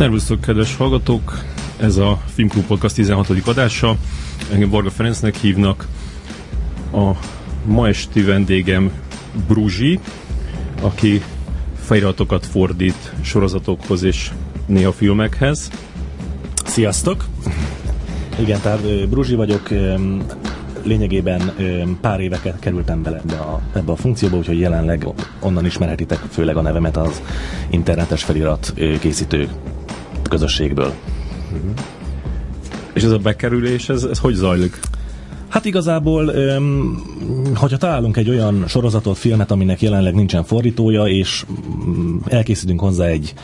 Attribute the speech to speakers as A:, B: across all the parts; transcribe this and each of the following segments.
A: Szervusztok, kedves hallgatók! Ez a Filmklub Podcast 16. adása. Engem Varga Ferencnek hívnak. A ma esti vendégem Bruzsi, aki feliratokat fordít sorozatokhoz és néha filmekhez.
B: Sziasztok! Igen, tehát Bruzsi vagyok, lényegében pár éveket kerültem bele ebbe a, ebbe a funkcióba, úgyhogy jelenleg onnan ismerhetitek főleg a nevemet az internetes felirat készítő közösségből.
A: Uh-huh. És ez a bekerülés, ez, ez hogy zajlik?
B: Hát igazából, hogyha találunk egy olyan sorozatot, filmet, aminek jelenleg nincsen fordítója, és mm, elkészítünk hozzá egy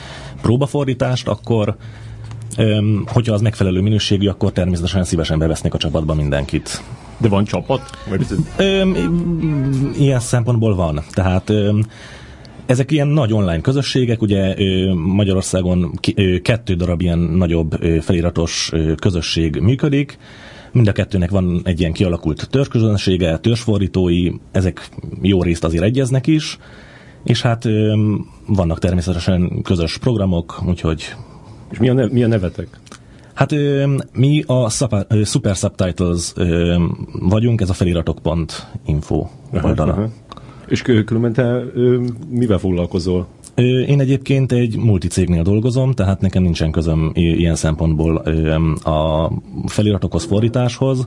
B: próbafordítást, akkor hogyha az megfelelő minőségű, akkor természetesen szívesen bevesznek a csapatba mindenkit.
A: De van csapat? Vagy...
B: Ilyen szempontból van. Tehát ezek ilyen nagy online közösségek, ugye Magyarországon kettő darab ilyen nagyobb feliratos közösség működik, mind a kettőnek van egy ilyen kialakult törzsközönsége, törzsfordítói, ezek jó részt azért egyeznek is, és hát vannak természetesen közös programok, úgyhogy...
A: És mi a, ne- mi a nevetek?
B: Hát mi a Super Subtitles vagyunk, ez a feliratok.info oldala. Aha, aha.
A: És különben te mivel foglalkozol?
B: Én egyébként egy multicégnél dolgozom, tehát nekem nincsen közöm ilyen szempontból a feliratokhoz, fordításhoz.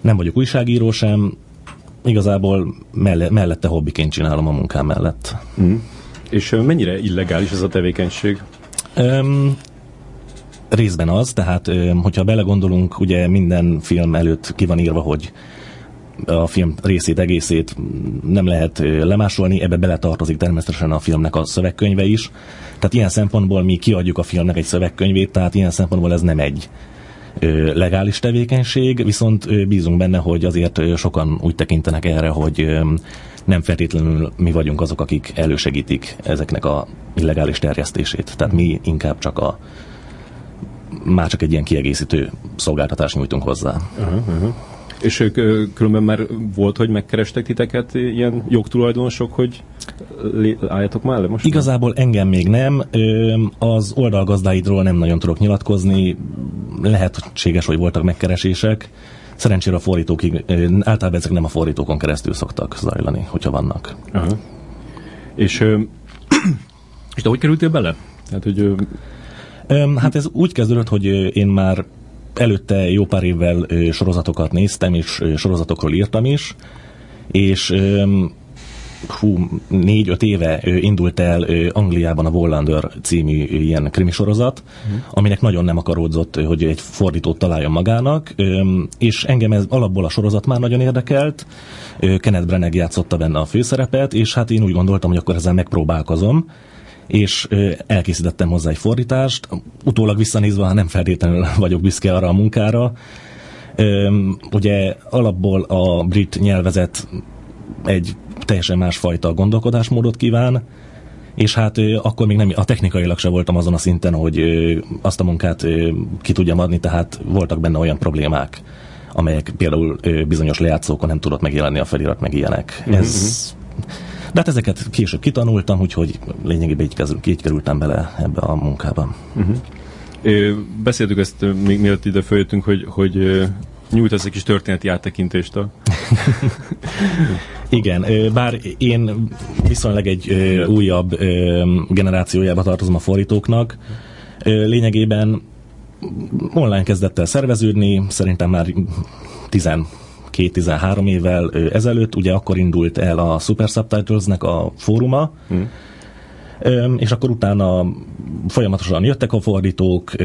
B: Nem vagyok újságíró sem, igazából mellette hobbiként csinálom a munkám mellett. Mm.
A: És mennyire illegális ez a tevékenység? Um,
B: részben az, tehát hogyha belegondolunk, ugye minden film előtt ki van írva, hogy a film részét, egészét nem lehet lemásolni, ebbe beletartozik természetesen a filmnek a szövegkönyve is. Tehát ilyen szempontból mi kiadjuk a filmnek egy szövegkönyvét, tehát ilyen szempontból ez nem egy legális tevékenység, viszont bízunk benne, hogy azért sokan úgy tekintenek erre, hogy nem feltétlenül mi vagyunk azok, akik elősegítik ezeknek a illegális terjesztését. Tehát mi inkább csak a már csak egy ilyen kiegészítő szolgáltatást nyújtunk hozzá. Uh-huh.
A: És ők különben már volt, hogy megkerestek titeket ilyen jogtulajdonosok, hogy álljatok már le most?
B: Igazából engem még nem. Az oldalgazdáidról nem nagyon tudok nyilatkozni. Lehetséges, hogy voltak megkeresések. Szerencsére a fordítók, általában ezek nem a fordítókon keresztül szoktak zajlani, hogyha vannak. Aha.
A: És, és te hogy kerültél bele? Tehát, hogy
B: Hát ez úgy kezdődött, hogy én már előtte jó pár évvel sorozatokat néztem, és sorozatokról írtam is, és hú, négy-öt éve indult el Angliában a Wallander című ilyen krimisorozat, uh-huh. aminek nagyon nem akaródzott, hogy egy fordítót találjon magának, és engem ez alapból a sorozat már nagyon érdekelt, Kenneth Branagh játszotta benne a főszerepet, és hát én úgy gondoltam, hogy akkor ezzel megpróbálkozom, és elkészítettem hozzá egy fordítást. Utólag visszanézve, ha nem feltétlenül vagyok büszke arra a munkára, ugye alapból a brit nyelvezet egy teljesen másfajta gondolkodásmódot kíván, és hát akkor még nem, a technikailag se voltam azon a szinten, hogy azt a munkát ki tudjam adni, tehát voltak benne olyan problémák, amelyek például bizonyos lejátszókon nem tudott megjelenni a felirat, meg ilyenek. Mm-hmm. De hát ezeket később kitanultam, úgyhogy lényegében így, kezd, így kerültem bele ebbe a munkába. Uh-huh.
A: É, beszéltük ezt még mielőtt ide följöttünk, hogy, hogy nyújtasz egy kis történeti áttekintést a...
B: Igen, bár én viszonylag egy újabb generációjába tartozom a fordítóknak, lényegében online kezdett el szerveződni, szerintem már 10 12-13 évvel ezelőtt, ugye akkor indult el a Super Subtitles-nek a fóruma, hmm. És akkor utána folyamatosan jöttek a fordítók,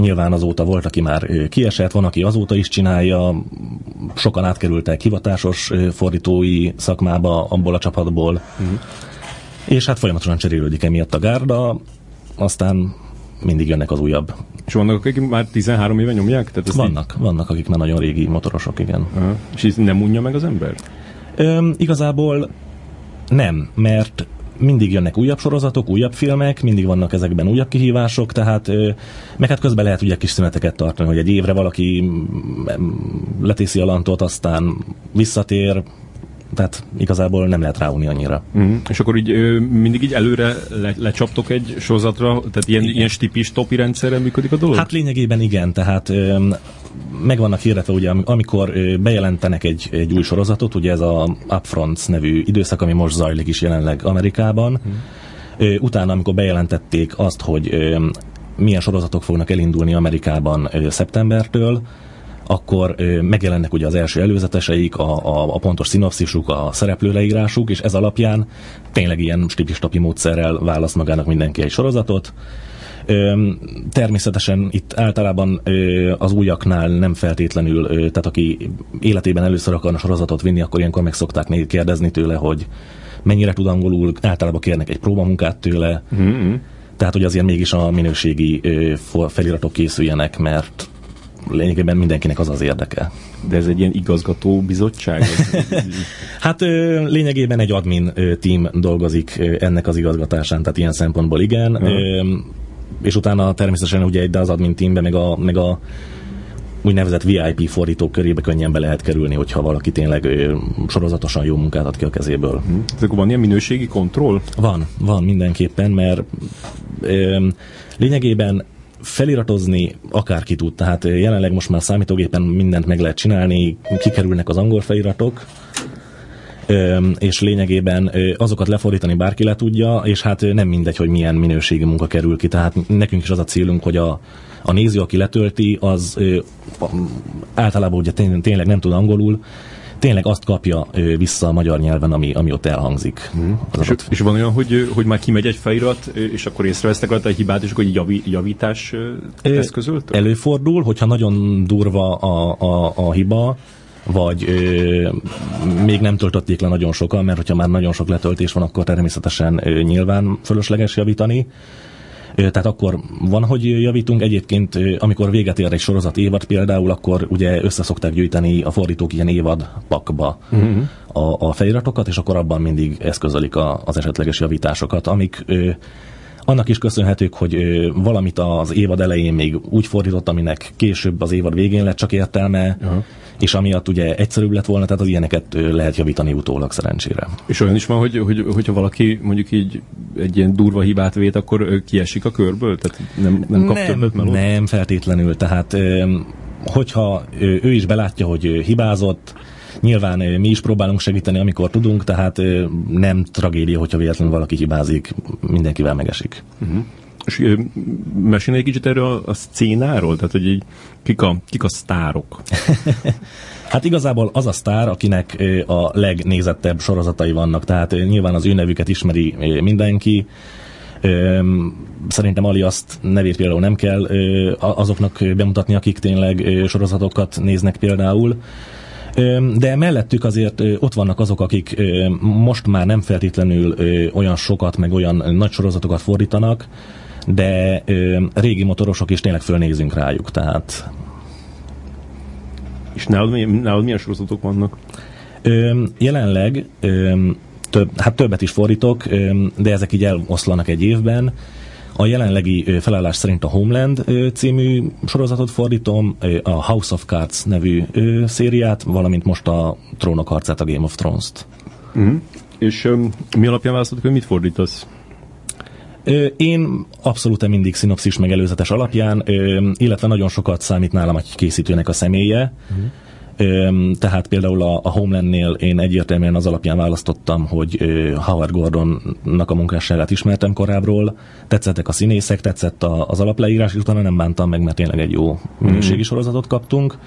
B: nyilván azóta volt, aki már kiesett, van, aki azóta is csinálja, sokan átkerültek hivatásos fordítói szakmába abból a csapatból, hmm. és hát folyamatosan cserélődik emiatt a gárda, aztán mindig jönnek az újabb.
A: És vannak, akik már 13 éve nyomják?
B: Tehát vannak, így... vannak, akik már nagyon régi motorosok, igen.
A: Aha. És ez nem unja meg az ember?
B: Öm, igazából nem, mert mindig jönnek újabb sorozatok, újabb filmek, mindig vannak ezekben újabb kihívások, tehát meg hát közben lehet ugye kis szüneteket tartani, hogy egy évre valaki letészi a lantot, aztán visszatér, tehát igazából nem lehet ráunni annyira.
A: Mm. És akkor így ö, mindig így előre le, lecsaptok egy sorozatra, tehát ilyen, ilyen stipis topi rendszerrel működik a dolog?
B: Hát lényegében igen, tehát ö, meg vannak hirdetve, ugye amikor bejelentenek egy, egy új sorozatot, ugye ez a Upfronts nevű időszak, ami most zajlik is jelenleg Amerikában, mm. ö, utána, amikor bejelentették azt, hogy ö, milyen sorozatok fognak elindulni Amerikában ö, szeptembertől, akkor megjelennek ugye az első előzeteseik, a, a, a pontos szinopszisuk, a szereplőleírásuk, és ez alapján tényleg ilyen stipistapi módszerrel választ magának mindenki egy sorozatot. Természetesen itt általában az újaknál nem feltétlenül, tehát aki életében először akarna sorozatot vinni, akkor ilyenkor meg szokták kérdezni tőle, hogy mennyire tud angolul, általában kérnek egy próbamunkát tőle, mm-hmm. tehát hogy azért mégis a minőségi feliratok készüljenek, mert lényegében mindenkinek az az érdeke.
A: De ez egy ilyen igazgató bizottság?
B: hát lényegében egy admin team dolgozik ennek az igazgatásán, tehát ilyen szempontból igen. Uh-huh. És utána természetesen ugye de az admin teambe, meg a, meg a úgynevezett VIP fordítók körébe könnyen be lehet kerülni, hogyha valaki tényleg ö, sorozatosan jó munkát ad ki a kezéből.
A: Hmm. akkor van ilyen minőségi kontroll?
B: Van, van mindenképpen, mert ö, lényegében feliratozni akárki tud, tehát jelenleg most már számítógépen mindent meg lehet csinálni, kikerülnek az angol feliratok, és lényegében azokat lefordítani bárki le tudja, és hát nem mindegy, hogy milyen minőségi munka kerül ki, tehát nekünk is az a célunk, hogy a, a néző, aki letölti, az általában ugye tényleg nem tud angolul, tényleg azt kapja vissza a magyar nyelven, ami, ami ott elhangzik.
A: Mm. És, és van olyan, hogy, hogy már kimegy egy felirat, és akkor észrevesztek rajta egy hibát, és akkor egy javi, javítás eszközölt?
B: Előfordul, hogyha nagyon durva a, a, a hiba, vagy ö, még nem töltötték le nagyon sokan, mert hogyha már nagyon sok letöltés van, akkor természetesen ö, nyilván fölösleges javítani tehát akkor van, hogy javítunk. Egyébként, amikor véget ér egy sorozat évad például, akkor ugye összeszokták gyűjteni a fordítók ilyen évad pakba uh-huh. a, a feliratokat, és akkor abban mindig eszközölik a, az esetleges javításokat, amik annak is köszönhetők, hogy ö, valamit az évad elején még úgy fordított, aminek később az évad végén lett csak értelme, uh-huh. És amiatt ugye egyszerűbb lett volna, tehát az ilyeneket lehet javítani utólag szerencsére.
A: És olyan is van, hogy, hogy hogyha valaki mondjuk így egy ilyen durva hibát vét, akkor kiesik a körből? Tehát nem, nem kap
B: nem, többet melót? Nem feltétlenül, tehát hogyha ő is belátja, hogy hibázott, Nyilván mi is próbálunk segíteni, amikor tudunk, tehát nem tragédia, hogyha véletlenül valaki hibázik, mindenkivel megesik. Uh-huh.
A: És mesélj egy kicsit erről a, a szcénáról? Tehát, hogy így, kik, a, kik a sztárok?
B: Hát igazából az a sztár, akinek a legnézettebb sorozatai vannak, tehát nyilván az ő nevüket ismeri mindenki, Szerintem Ali azt nevét például nem kell azoknak bemutatni, akik tényleg sorozatokat néznek például. De mellettük azért ott vannak azok, akik most már nem feltétlenül olyan sokat, meg olyan nagy sorozatokat fordítanak, de régi motorosok is tényleg fölnézünk rájuk, tehát...
A: És nálad, nálad milyen sorozatok vannak?
B: Jelenleg több, hát többet is fordítok, de ezek így eloszlanak egy évben. A jelenlegi felállás szerint a Homeland című sorozatot fordítom, a House of Cards nevű szériát, valamint most a Trónok harcát, a Game of Thrones-t.
A: Mm. És um, mi alapján választottuk, hogy mit fordítasz?
B: Én abszolút mindig szinopszis meg előzetes alapján, illetve nagyon sokat számít nálam egy készítőnek a személye. Mm tehát például a, a Homelandnél én egyértelműen az alapján választottam, hogy Howard Gordonnak a munkásságát ismertem korábbról, tetszettek a színészek, tetszett a, az alapleírás, és utána nem bántam meg, mert tényleg egy jó minőségi sorozatot kaptunk.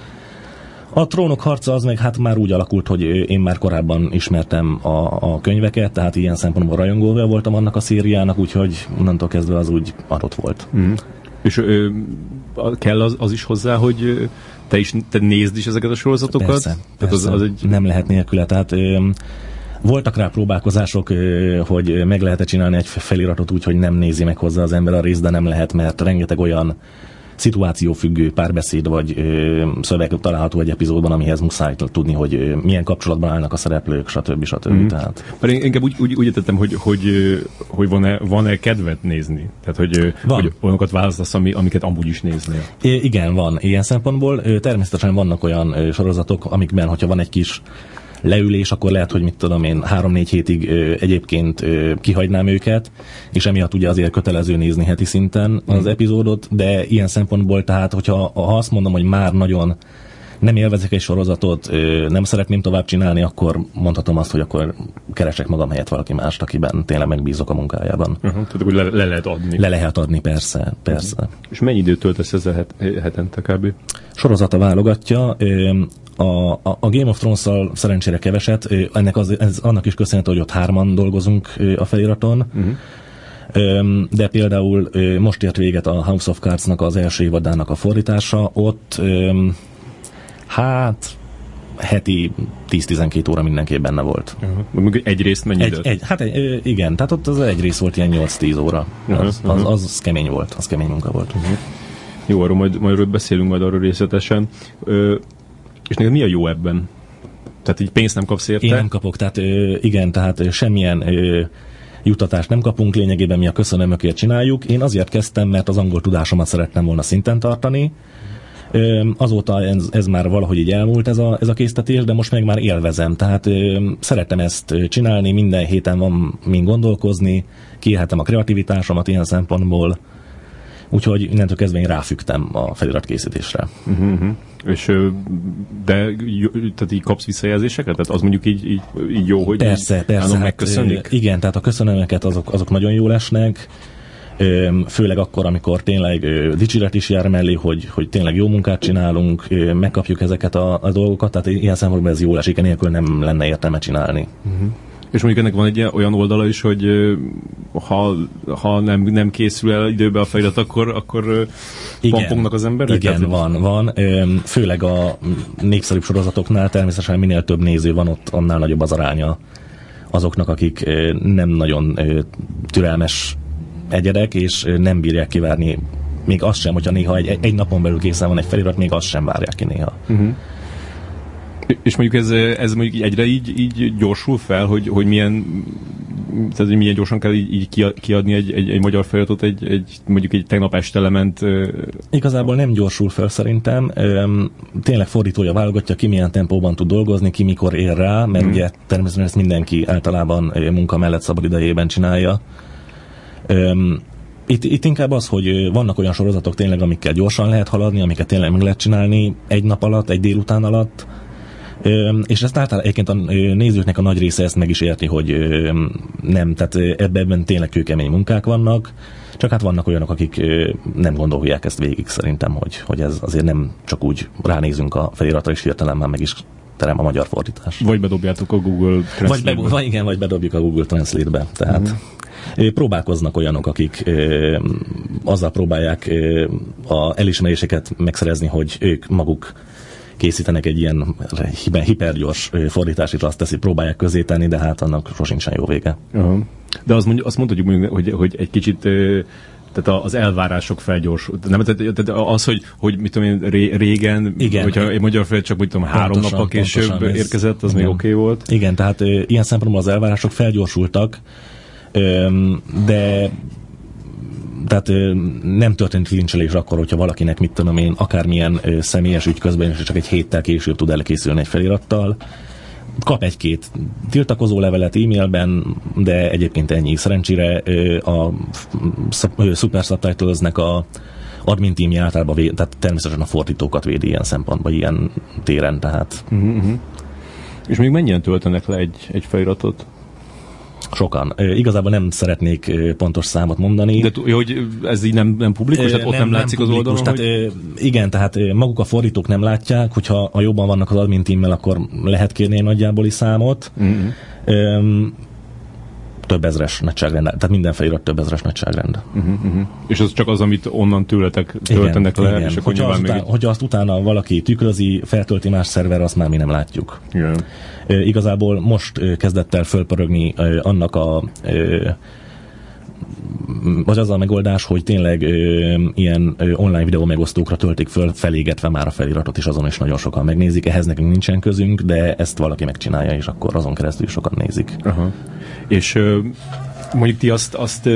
B: A trónok harca az meg hát már úgy alakult, hogy én már korábban ismertem a, a könyveket, tehát ilyen szempontból rajongóval voltam annak a szériának, úgyhogy onnantól kezdve az úgy adott volt. Mm.
A: És ö, kell az, az is hozzá, hogy te is te nézd is ezeket a sorozatokat?
B: Persze, Tehát persze. Az, az egy... nem lehet nélküle. Tehát ö, voltak rá próbálkozások, hogy meg lehet-e csinálni egy feliratot úgy, hogy nem nézi meg hozzá az ember a részt, de nem lehet, mert rengeteg olyan szituációfüggő párbeszéd vagy ö, szöveg található egy epizódban, amihez muszáj tudni, hogy ö, milyen kapcsolatban állnak a szereplők, stb. stb. Mm. Tehát.
A: Mert én inkább úgy, úgy, úgy értettem, hogy, hogy, hogy van-e, van-e kedvet nézni? Tehát, hogy, van. hogy olyanokat választasz, ami, amiket amúgy is néznél.
B: É, igen, van. Ilyen szempontból természetesen vannak olyan sorozatok, amikben, hogyha van egy kis leülés, akkor lehet, hogy mit tudom én, három-négy hétig ö, egyébként ö, kihagynám őket, és emiatt ugye azért kötelező nézni heti szinten az epizódot, de ilyen szempontból tehát, hogyha ha azt mondom, hogy már nagyon nem élvezek egy sorozatot, nem szeretném tovább csinálni, akkor mondhatom azt, hogy akkor keresek magam helyett valaki mást, akiben tényleg megbízok a munkájában.
A: Uh-huh. Tehát akkor le, le lehet adni.
B: Le lehet adni, persze, persze. Uh-huh.
A: És mennyi időt töltesz ezzel het, hetente kb?
B: Sorozata válogatja. A, a, a Game of Thrones-szal szerencsére keveset, ennek az, ez annak is köszönhető, hogy ott hárman dolgozunk a feliraton. Uh-huh. De például most ért véget a House of Cards-nak az első évadának a fordítása, ott Hát heti 10-12 óra mindenképp benne volt.
A: Uh-huh. Egy részt mennyi
B: egy, egy, Hát egy, igen, tehát ott az egy rész volt ilyen 8-10 óra. Uh-huh, az. Az, az kemény volt, az kemény munka volt. Uh-huh.
A: Jó, arról majd, majd beszélünk majd arról részletesen. Ö, és neked mi a jó ebben? Tehát így pénzt nem kapsz érte?
B: Én nem kapok, tehát ö, igen, tehát ö, semmilyen ö, jutatást nem kapunk, lényegében mi a köszönömökért csináljuk. Én azért kezdtem, mert az angol tudásomat szerettem volna szinten tartani, Azóta ez, ez már valahogy így elmúlt ez a, ez a késztetés, de most meg már élvezem. Tehát szeretem ezt csinálni, minden héten van mind gondolkozni, kiélhetem a kreativitásomat ilyen szempontból, úgyhogy innentől kezdve én ráfügtem a feliratkészítésre.
A: Uh-huh. És de tehát így kapsz visszajelzéseket? Tehát az mondjuk így, így, így jó, hogy
B: persze, persze, hát, megköszönjük? Igen, tehát a köszönömeket azok, azok nagyon jól esnek főleg akkor, amikor tényleg dicséret is jár mellé, hogy, hogy tényleg jó munkát csinálunk, megkapjuk ezeket a, a dolgokat, tehát ilyen szempontból ez jól esik, nélkül nem lenne értelme csinálni. Uh-huh.
A: És mondjuk ennek van egy olyan oldala is, hogy ha, ha nem, nem készül el időbe a felirat, akkor, akkor igen, az emberek?
B: Igen, van, van. Főleg a népszerűbb sorozatoknál természetesen minél több néző van, ott annál nagyobb az aránya azoknak, akik nem nagyon türelmes egyedek, és nem bírják kivárni még azt sem, hogyha néha egy, egy napon belül készen van egy felirat, még azt sem várják ki néha. Uh-huh.
A: És mondjuk ez, ez mondjuk egyre így, így gyorsul fel, hogy, hogy milyen tehát hogy milyen gyorsan kell így, így kiadni egy, egy, egy magyar feliratot, egy, egy, mondjuk egy tegnap este lement.
B: Igazából nem gyorsul fel szerintem. Tényleg fordítója válogatja, ki milyen tempóban tud dolgozni, ki mikor ér rá, mert hmm. ugye természetesen ezt mindenki általában munka mellett szabad idejében csinálja itt, itt inkább az, hogy vannak olyan sorozatok tényleg, amikkel gyorsan lehet haladni, amiket tényleg meg lehet csinálni egy nap alatt, egy délután alatt, és ezt általában egyébként a nézőknek a nagy része ezt meg is érti, hogy nem, tehát ebben tényleg kőkemény munkák vannak, csak hát vannak olyanok, akik nem gondolják ezt végig szerintem, hogy, hogy ez azért nem csak úgy ránézünk a feliratra, és hirtelen már meg is terem a magyar fordítás.
A: Vagy bedobjátok a Google
B: Translate-be. Vagy, be, vagy igen, vagy bedobjuk a Google Translate-be. Tehát uh-huh. Próbálkoznak olyanok, akik azzal próbálják a elismeréseket megszerezni, hogy ők maguk készítenek egy ilyen hipergyors fordításit, azt teszi, próbálják közé tenni, de hát annak sosincsen jó vége. Uh-huh.
A: De azt, mondjuk, azt mondhatjuk, hogy, hogy egy kicsit tehát az elvárások felgyorsult. Nem, tehát az, hogy, hogy mit tudom én, régen, Igen. hogyha egy magyar fel csak, mit tudom, három nappal később érkezett, az Igen. még oké okay volt.
B: Igen, tehát ilyen szempontból az elvárások felgyorsultak, de tehát nem történt lincselés akkor, hogyha valakinek, mit tudom én, akármilyen személyes ügy közben, és csak egy héttel később tud elkészülni egy felirattal, kap egy-két tiltakozó levelet e-mailben, de egyébként ennyi. Szerencsére a Super Subtitles-nek a admin tímje általában véd, tehát természetesen a fordítókat védi ilyen szempontból, ilyen téren, tehát. Uh-huh.
A: És még mennyien töltenek le egy, egy feliratot?
B: Sokan. Igazából nem szeretnék pontos számot mondani.
A: De hogy ez így nem, nem publikus, tehát ott nem, nem látszik nem az oldalon?
B: Tehát, hogy... Igen, tehát maguk a fordítók nem látják, hogyha a jobban vannak az admin teammel, akkor lehet kérni egy nagyjáboli számot. Mm-hmm több ezres nagyságrend, tehát minden felirat több ezres nagyságrend. Uh-huh, uh-huh.
A: És az csak az, amit onnan tőletek töltenek igen, le, igen. és akkor
B: hogyha, után, még... hogyha azt utána valaki tükrözi, feltölti más szerver, azt már mi nem látjuk. Igen. E, igazából most kezdett el fölpörögni annak a vagy az a megoldás, hogy tényleg ö, ilyen ö, online videó megosztókra töltik föl, felégetve már a feliratot, és azon is nagyon sokan megnézik. Ehhez nekünk nincsen közünk, de ezt valaki megcsinálja, és akkor azon keresztül sokan nézik.
A: Aha. És mondjuk ti azt, azt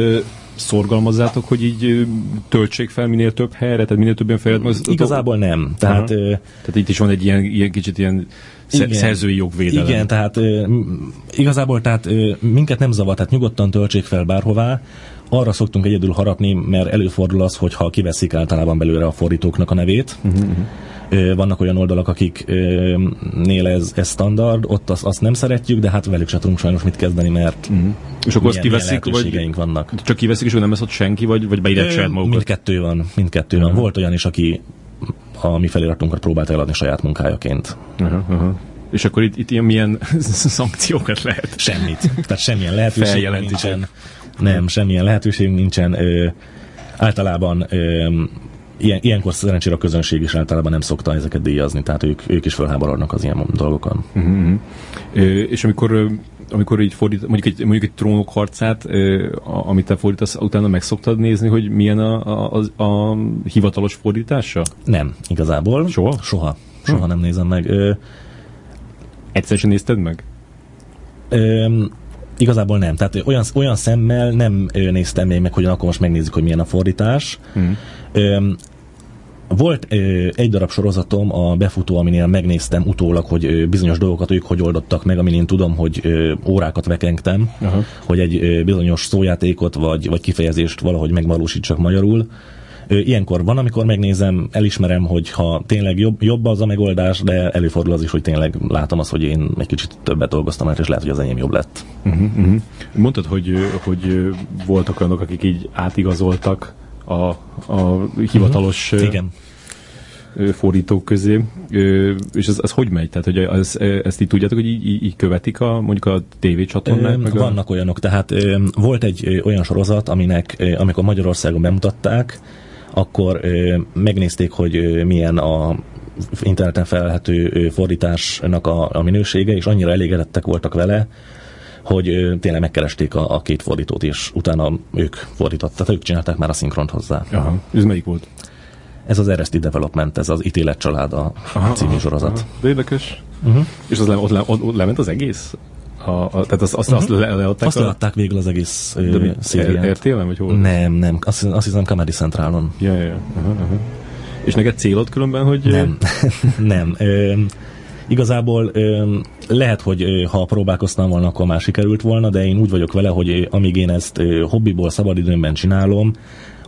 A: szorgalmazzátok, hogy így töltsék fel minél több helyre, tehát minél többen fejlett?
B: Igazából nem. Tehát, ö,
A: tehát itt is van egy ilyen, ilyen kicsit ilyen
B: Igen.
A: szerzői jogvédelem.
B: Igen, tehát igazából tehát minket nem zavar, tehát nyugodtan töltsék fel bárhová. Arra szoktunk egyedül harapni, mert előfordul az, hogy ha kiveszik általában belőle a fordítóknak a nevét. Uh-huh. Vannak olyan oldalak, akiknél ez, ez standard, ott azt, azt nem szeretjük, de hát velük se tudunk sajnos mit kezdeni, mert uh-huh.
A: És akkor azt kiveszik, vagy
B: vannak.
A: csak kiveszik, és hogy nem lesz ott senki, vagy, vagy beírják saját magukat?
B: Mindkettő van, mindkettő van. Volt olyan is, aki a mi feliratunkat próbált eladni saját munkájaként.
A: Aha, aha. És akkor itt, itt ilyen milyen szankciókat lehet?
B: Semmit. Tehát semmilyen lehetőség nincsen. Nem, semmilyen lehetőség nincsen. Ö, általában ö, ilyen, ilyenkor szerencsére a közönség is általában nem szokta ezeket díjazni, tehát ők, ők is felháborodnak az ilyen dolgokon.
A: Uh-huh. Ö, és amikor amikor így fordít, mondjuk egy, mondjuk egy trónok harcát, amit te fordítasz, utána meg szoktad nézni, hogy milyen a, a, a, a hivatalos fordítása?
B: Nem, igazából.
A: Soha?
B: Soha. Soha nem nézem meg. Ö,
A: Egyszer sem nézted meg?
B: Ö, igazából nem. Tehát olyan, olyan szemmel nem néztem még meg, hogy akkor most megnézzük, hogy milyen a fordítás.
A: Mm.
B: Volt ö, egy darab sorozatom, a befutó, aminél megnéztem utólag, hogy ö, bizonyos dolgokat ők hogy oldottak meg, amin én tudom, hogy ö, órákat vekengtem,
A: Aha.
B: hogy egy ö, bizonyos szójátékot vagy, vagy kifejezést valahogy megvalósítsak magyarul. Ilyenkor van, amikor megnézem, elismerem, hogy ha tényleg jobb, jobb az a megoldás, de előfordul az is, hogy tényleg látom azt, hogy én egy kicsit többet dolgoztam, és lehet, hogy az enyém jobb lett.
A: Uh-huh, uh-huh. Mondtad, hogy, hogy voltak olyanok, akik így átigazoltak a, a hivatalos uh-huh.
B: Igen.
A: fordítók közé, és ez, ez hogy megy? Tehát, hogy ez, ezt így tudjátok, hogy így, így- követik a, mondjuk a tévécsatornák? Meg a...
B: Vannak olyanok, tehát volt egy olyan sorozat, aminek, amikor Magyarországon bemutatták, akkor megnézték, hogy milyen a interneten felelhető fordításnak a, a minősége, és annyira elégedettek voltak vele, hogy tényleg megkeresték a, a két fordítót, és utána ők fordították, tehát ők csinálták már a szinkront hozzá.
A: Aha. Ez melyik volt?
B: Ez az Arrested Development, ez az ítélet család a című sorozat.
A: Aha. De érdekes.
B: Uh-huh.
A: És az le, ott, le, ott, ott lement az egész? A, a, tehát azt, azt, azt le, leadták
B: Azt
A: a...
B: leadták végül az egész
A: De mi?
B: szériát.
A: Vagy hol?
B: Nem, nem, azt, azt hiszem Comedy Centralon.
A: Ja, ja, ja. Aha, aha. És neked célod különben, hogy...
B: Nem, nem. Ö, igazából ö, lehet, hogy ö, ha próbálkoztam volna, akkor már sikerült volna, de én úgy vagyok vele, hogy ö, amíg én ezt ö, hobbiból, szabadidőmben csinálom,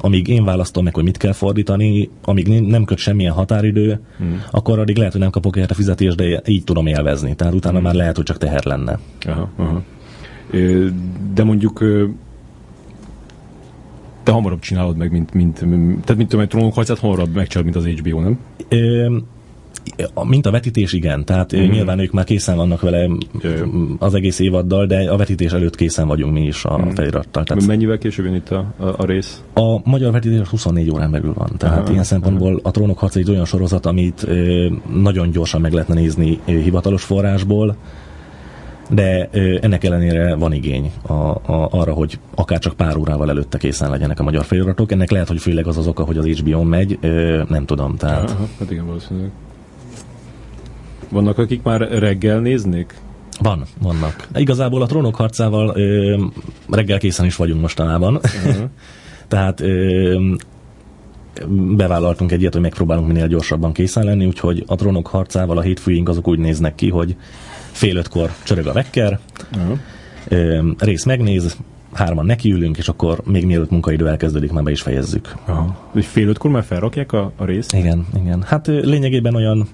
B: amíg én választom meg, hogy mit kell fordítani, amíg nem- köt semmilyen határidő, hmm. akkor addig lehet, hogy nem kapok érte fizetést, de így tudom élvezni. Tehát utána hmm. már lehet, hogy csak teher lenne.
A: Aha, aha. De mondjuk te hamarabb csinálod meg, mint, mint, mint tehát mint tudom, egy trónok harcát hamarabb megcsinálod, mint az HBO, nem?
B: Ö, mint a vetítés, igen. Tehát mm. nyilván ők már készen vannak vele az egész évaddal, de a vetítés előtt készen vagyunk mi is a mm. felirattal. Tehát
A: Mennyivel később jön itt a, a, a rész?
B: a magyar vetítés 24 órán belül van. Tehát
A: Aha,
B: ilyen szempontból a Trónok harca egy olyan sorozat, amit ö, nagyon gyorsan meg lehetne nézni ö, hivatalos forrásból, de ö, ennek ellenére van igény a, a, arra, hogy akár csak pár órával előtte készen legyenek a magyar feliratok. Ennek lehet, hogy főleg az az oka, hogy az HBO-n megy, ö, nem tudom. Tehát
A: Aha, hát igen, valószínűleg. Vannak, akik már reggel néznék?
B: Van, vannak. Igazából a trónok harcával ö, reggel készen is vagyunk mostanában.
A: Aha.
B: Tehát ö, bevállaltunk egy ilyet, hogy megpróbálunk minél gyorsabban készen lenni, úgyhogy a trónok harcával a hétfőink azok úgy néznek ki, hogy fél ötkor csörög a vekker,
A: Aha.
B: ö, rész megnéz, hárman nekiülünk, és akkor még mielőtt munkaidő elkezdődik, már be is fejezzük.
A: Aha. Fél ötkor már felrakják a, a részt?
B: Igen, igen. Hát ö, lényegében olyan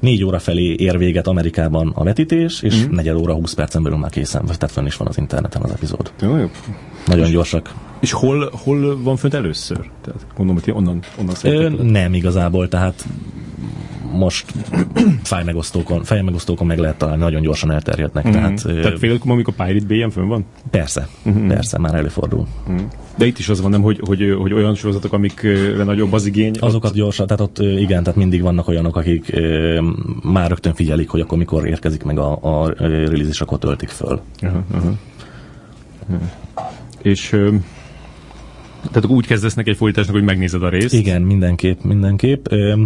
B: négy óra felé ér véget Amerikában a vetítés, és mm. negyed óra, 20 percen belül már készen, tehát fenn is van az interneten az epizód.
A: Jó,
B: Nagyon gyorsak.
A: És hol, hol van fönt először? Tehát gondolom, hogy onnan, onnan
B: Ö, nem igazából, tehát most fájmegosztókon, fejmegosztókon meg lehet találni, nagyon gyorsan elterjednek. Mm. Tehát,
A: Tehát fél ötkor, amikor Pirate Bay-en fönn van?
B: persze, mm. persze, már előfordul.
A: De itt is az van, nem, hogy, hogy, hogy olyan sorozatok, amikre nagyobb az igény.
B: Azokat gyorsan, tehát ott igen, tehát mindig vannak olyanok, akik ö, már rögtön figyelik, hogy akkor mikor érkezik meg a, a release, és akkor töltik föl.
A: Aha, aha. És ö, tehát úgy kezdesz neki egy fordításnak, hogy megnézed a részt.
B: Igen, mindenképp, mindenképp. Ö,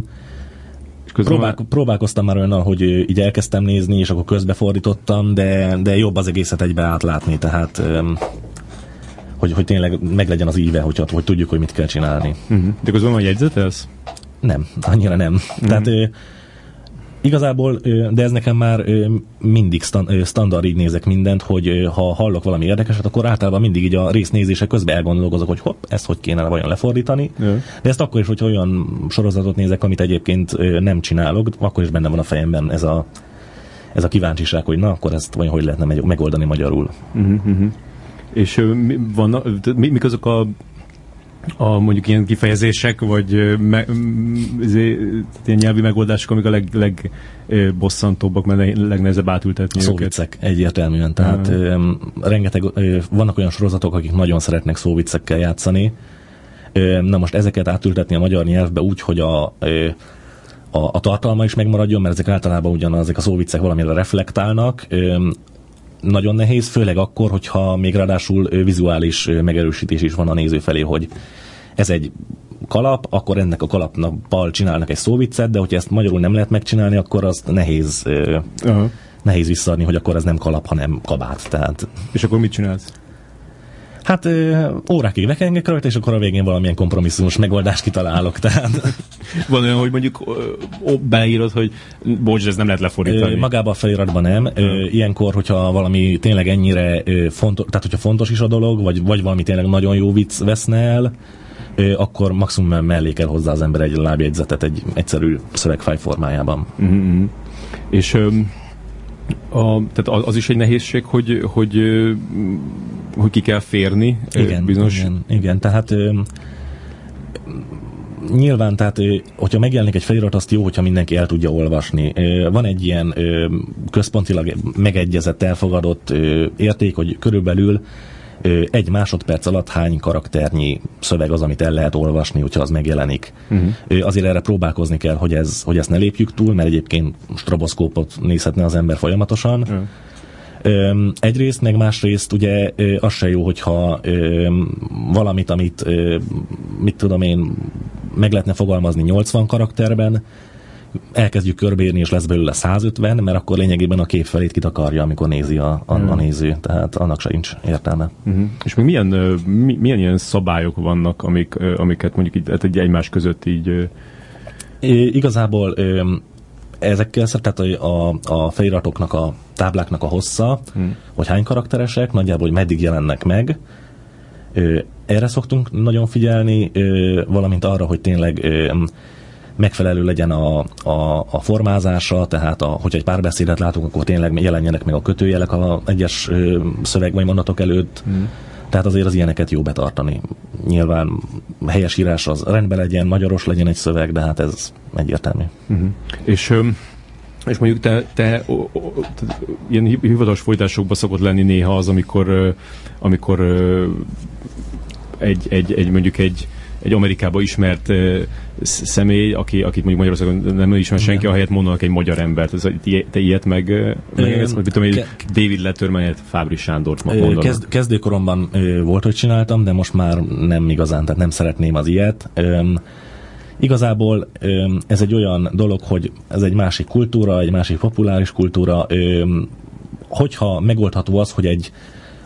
A: És közben
B: Próbál, próbálkoztam már olyan, hogy így elkezdtem nézni, és akkor közbefordítottam, de, de jobb az egészet egybe átlátni, tehát hogy, hogy tényleg meglegyen az íve, hogy, hogy tudjuk, hogy mit kell csinálni.
A: Uh-huh. De közben van jegyzetelsz?
B: Nem, annyira nem. Uh-huh. Tehát Igazából, de ez nekem már mindig standard így nézek mindent, hogy ha hallok valami érdekeset, akkor általában mindig így a résznézése közben elgondolkozok, hogy hopp, ezt hogy kéne vajon lefordítani. Yeah. De ezt akkor is, hogy olyan sorozatot nézek, amit egyébként nem csinálok, akkor is benne van a fejemben ez a, ez a kíváncsiság, hogy na, akkor ezt vajon hogy lehetne megoldani magyarul. Uh-huh.
A: És van, mi, mik azok a a mondjuk ilyen kifejezések, vagy me, izé, ilyen nyelvi megoldások, amik a leg, legbosszantóbbak, mert legnehezebb átültetni
B: Szóvicek, őket. egyértelműen. Tehát ö, rengeteg, ö, vannak olyan sorozatok, akik nagyon szeretnek szóvicekkel játszani. Ö, na most ezeket átültetni a magyar nyelvbe úgy, hogy a, a, a tartalma is megmaradjon, mert ezek általában ugyanaz, ezek a szóvicek valamire reflektálnak. Nagyon nehéz, főleg akkor, hogyha még ráadásul vizuális megerősítés is van a néző felé, hogy ez egy kalap, akkor ennek a kalapnak bal csinálnak egy szóviccet, de hogyha ezt magyarul nem lehet megcsinálni, akkor azt nehéz, uh-huh. nehéz visszaadni, hogy akkor ez nem kalap, hanem kabát. Tehát...
A: És akkor mit csinálsz?
B: Hát ö, órákig vekengek rajta, és akkor a végén valamilyen kompromisszumos megoldást kitalálok. Tehát...
A: Van olyan, hogy mondjuk ó, beírod, hogy bocs, ez nem lehet lefordítani.
B: Magába a feliratban nem. Ö, ilyenkor, hogyha valami tényleg ennyire fontos, tehát hogyha fontos is a dolog, vagy, vagy valami tényleg nagyon jó vicc veszne el, akkor maximum mellé kell hozzá az ember egy lábjegyzetet egy egyszerű szövegfáj formájában.
A: Mm-hmm. És a, tehát az is egy nehézség, hogy, hogy, hogy ki kell férni
B: igen, bizonyos... Igen, igen, tehát nyilván, tehát hogyha megjelenik egy felirat, azt jó, hogyha mindenki el tudja olvasni. Van egy ilyen központilag megegyezett, elfogadott érték, hogy körülbelül egy másodperc alatt hány karakternyi szöveg az, amit el lehet olvasni, hogyha az megjelenik. Uh-huh. Azért erre próbálkozni kell, hogy, ez, hogy ezt ne lépjük túl, mert egyébként stroboszkópot nézhetne az ember folyamatosan. Uh-huh. Egyrészt, meg másrészt ugye az se jó, hogyha valamit, amit mit tudom én, meg lehetne fogalmazni 80 karakterben, elkezdjük körbeírni, és lesz belőle 150, mert akkor lényegében a kép felét kitakarja, amikor nézi a, a, a néző. Tehát annak se nincs értelme.
A: Uh-huh. És még milyen, mi, milyen ilyen szabályok vannak, amik, amiket mondjuk így, hát egy egymás között így...
B: É, igazából ezekkel, tehát a, a, a feliratoknak, a tábláknak a hossza, hmm. hogy hány karakteresek, nagyjából, hogy meddig jelennek meg, erre szoktunk nagyon figyelni, valamint arra, hogy tényleg megfelelő legyen a, a, a formázása, tehát a, hogyha egy párbeszédet látunk, akkor tényleg jelenjenek meg a kötőjelek a egyes szöveg vagy mondatok előtt. Mm. Tehát azért az ilyeneket jó betartani. Nyilván helyes írás az rendben legyen, magyaros legyen egy szöveg, de hát ez egyértelmű.
A: Mm-hmm. És és mondjuk te, te o, o, te ilyen hivatalos folytásokban szokott lenni néha az, amikor, amikor egy, egy, egy mondjuk egy, egy Amerikába ismert személy, aki, akit mondjuk Magyarországon nem ismer senki, ahelyett mondanak egy magyar embert. Ez, te ilyet meg, meg ez, hogy tudom, hogy David Letterman Fábri Sándort mondanak.
B: Kezd, kezdőkoromban volt, hogy csináltam, de most már nem igazán, tehát nem szeretném az ilyet. Igazából ez egy olyan dolog, hogy ez egy másik kultúra, egy másik populáris kultúra. Hogyha megoldható az, hogy egy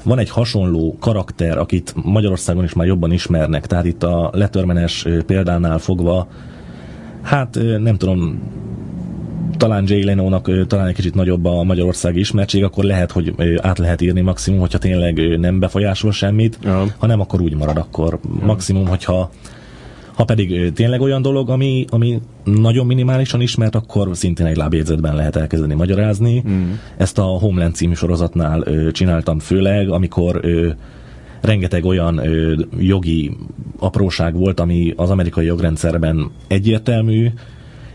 B: van egy hasonló karakter, akit Magyarországon is már jobban ismernek, tehát itt a letörmenes példánál fogva, hát nem tudom, talán Jay Leno-nak talán egy kicsit nagyobb a magyarországi ismertség, akkor lehet, hogy át lehet írni maximum, hogyha tényleg nem befolyásol semmit, ja. ha nem, akkor úgy marad, akkor ja. maximum, hogyha ha pedig tényleg olyan dolog, ami, ami nagyon minimálisan ismert, akkor szintén egy lábjegyzetben lehet elkezdeni magyarázni. Mm. Ezt a Homeland című sorozatnál ö, csináltam főleg, amikor ö, rengeteg ö, jogi apróság volt, ami az amerikai jogrendszerben egyértelmű,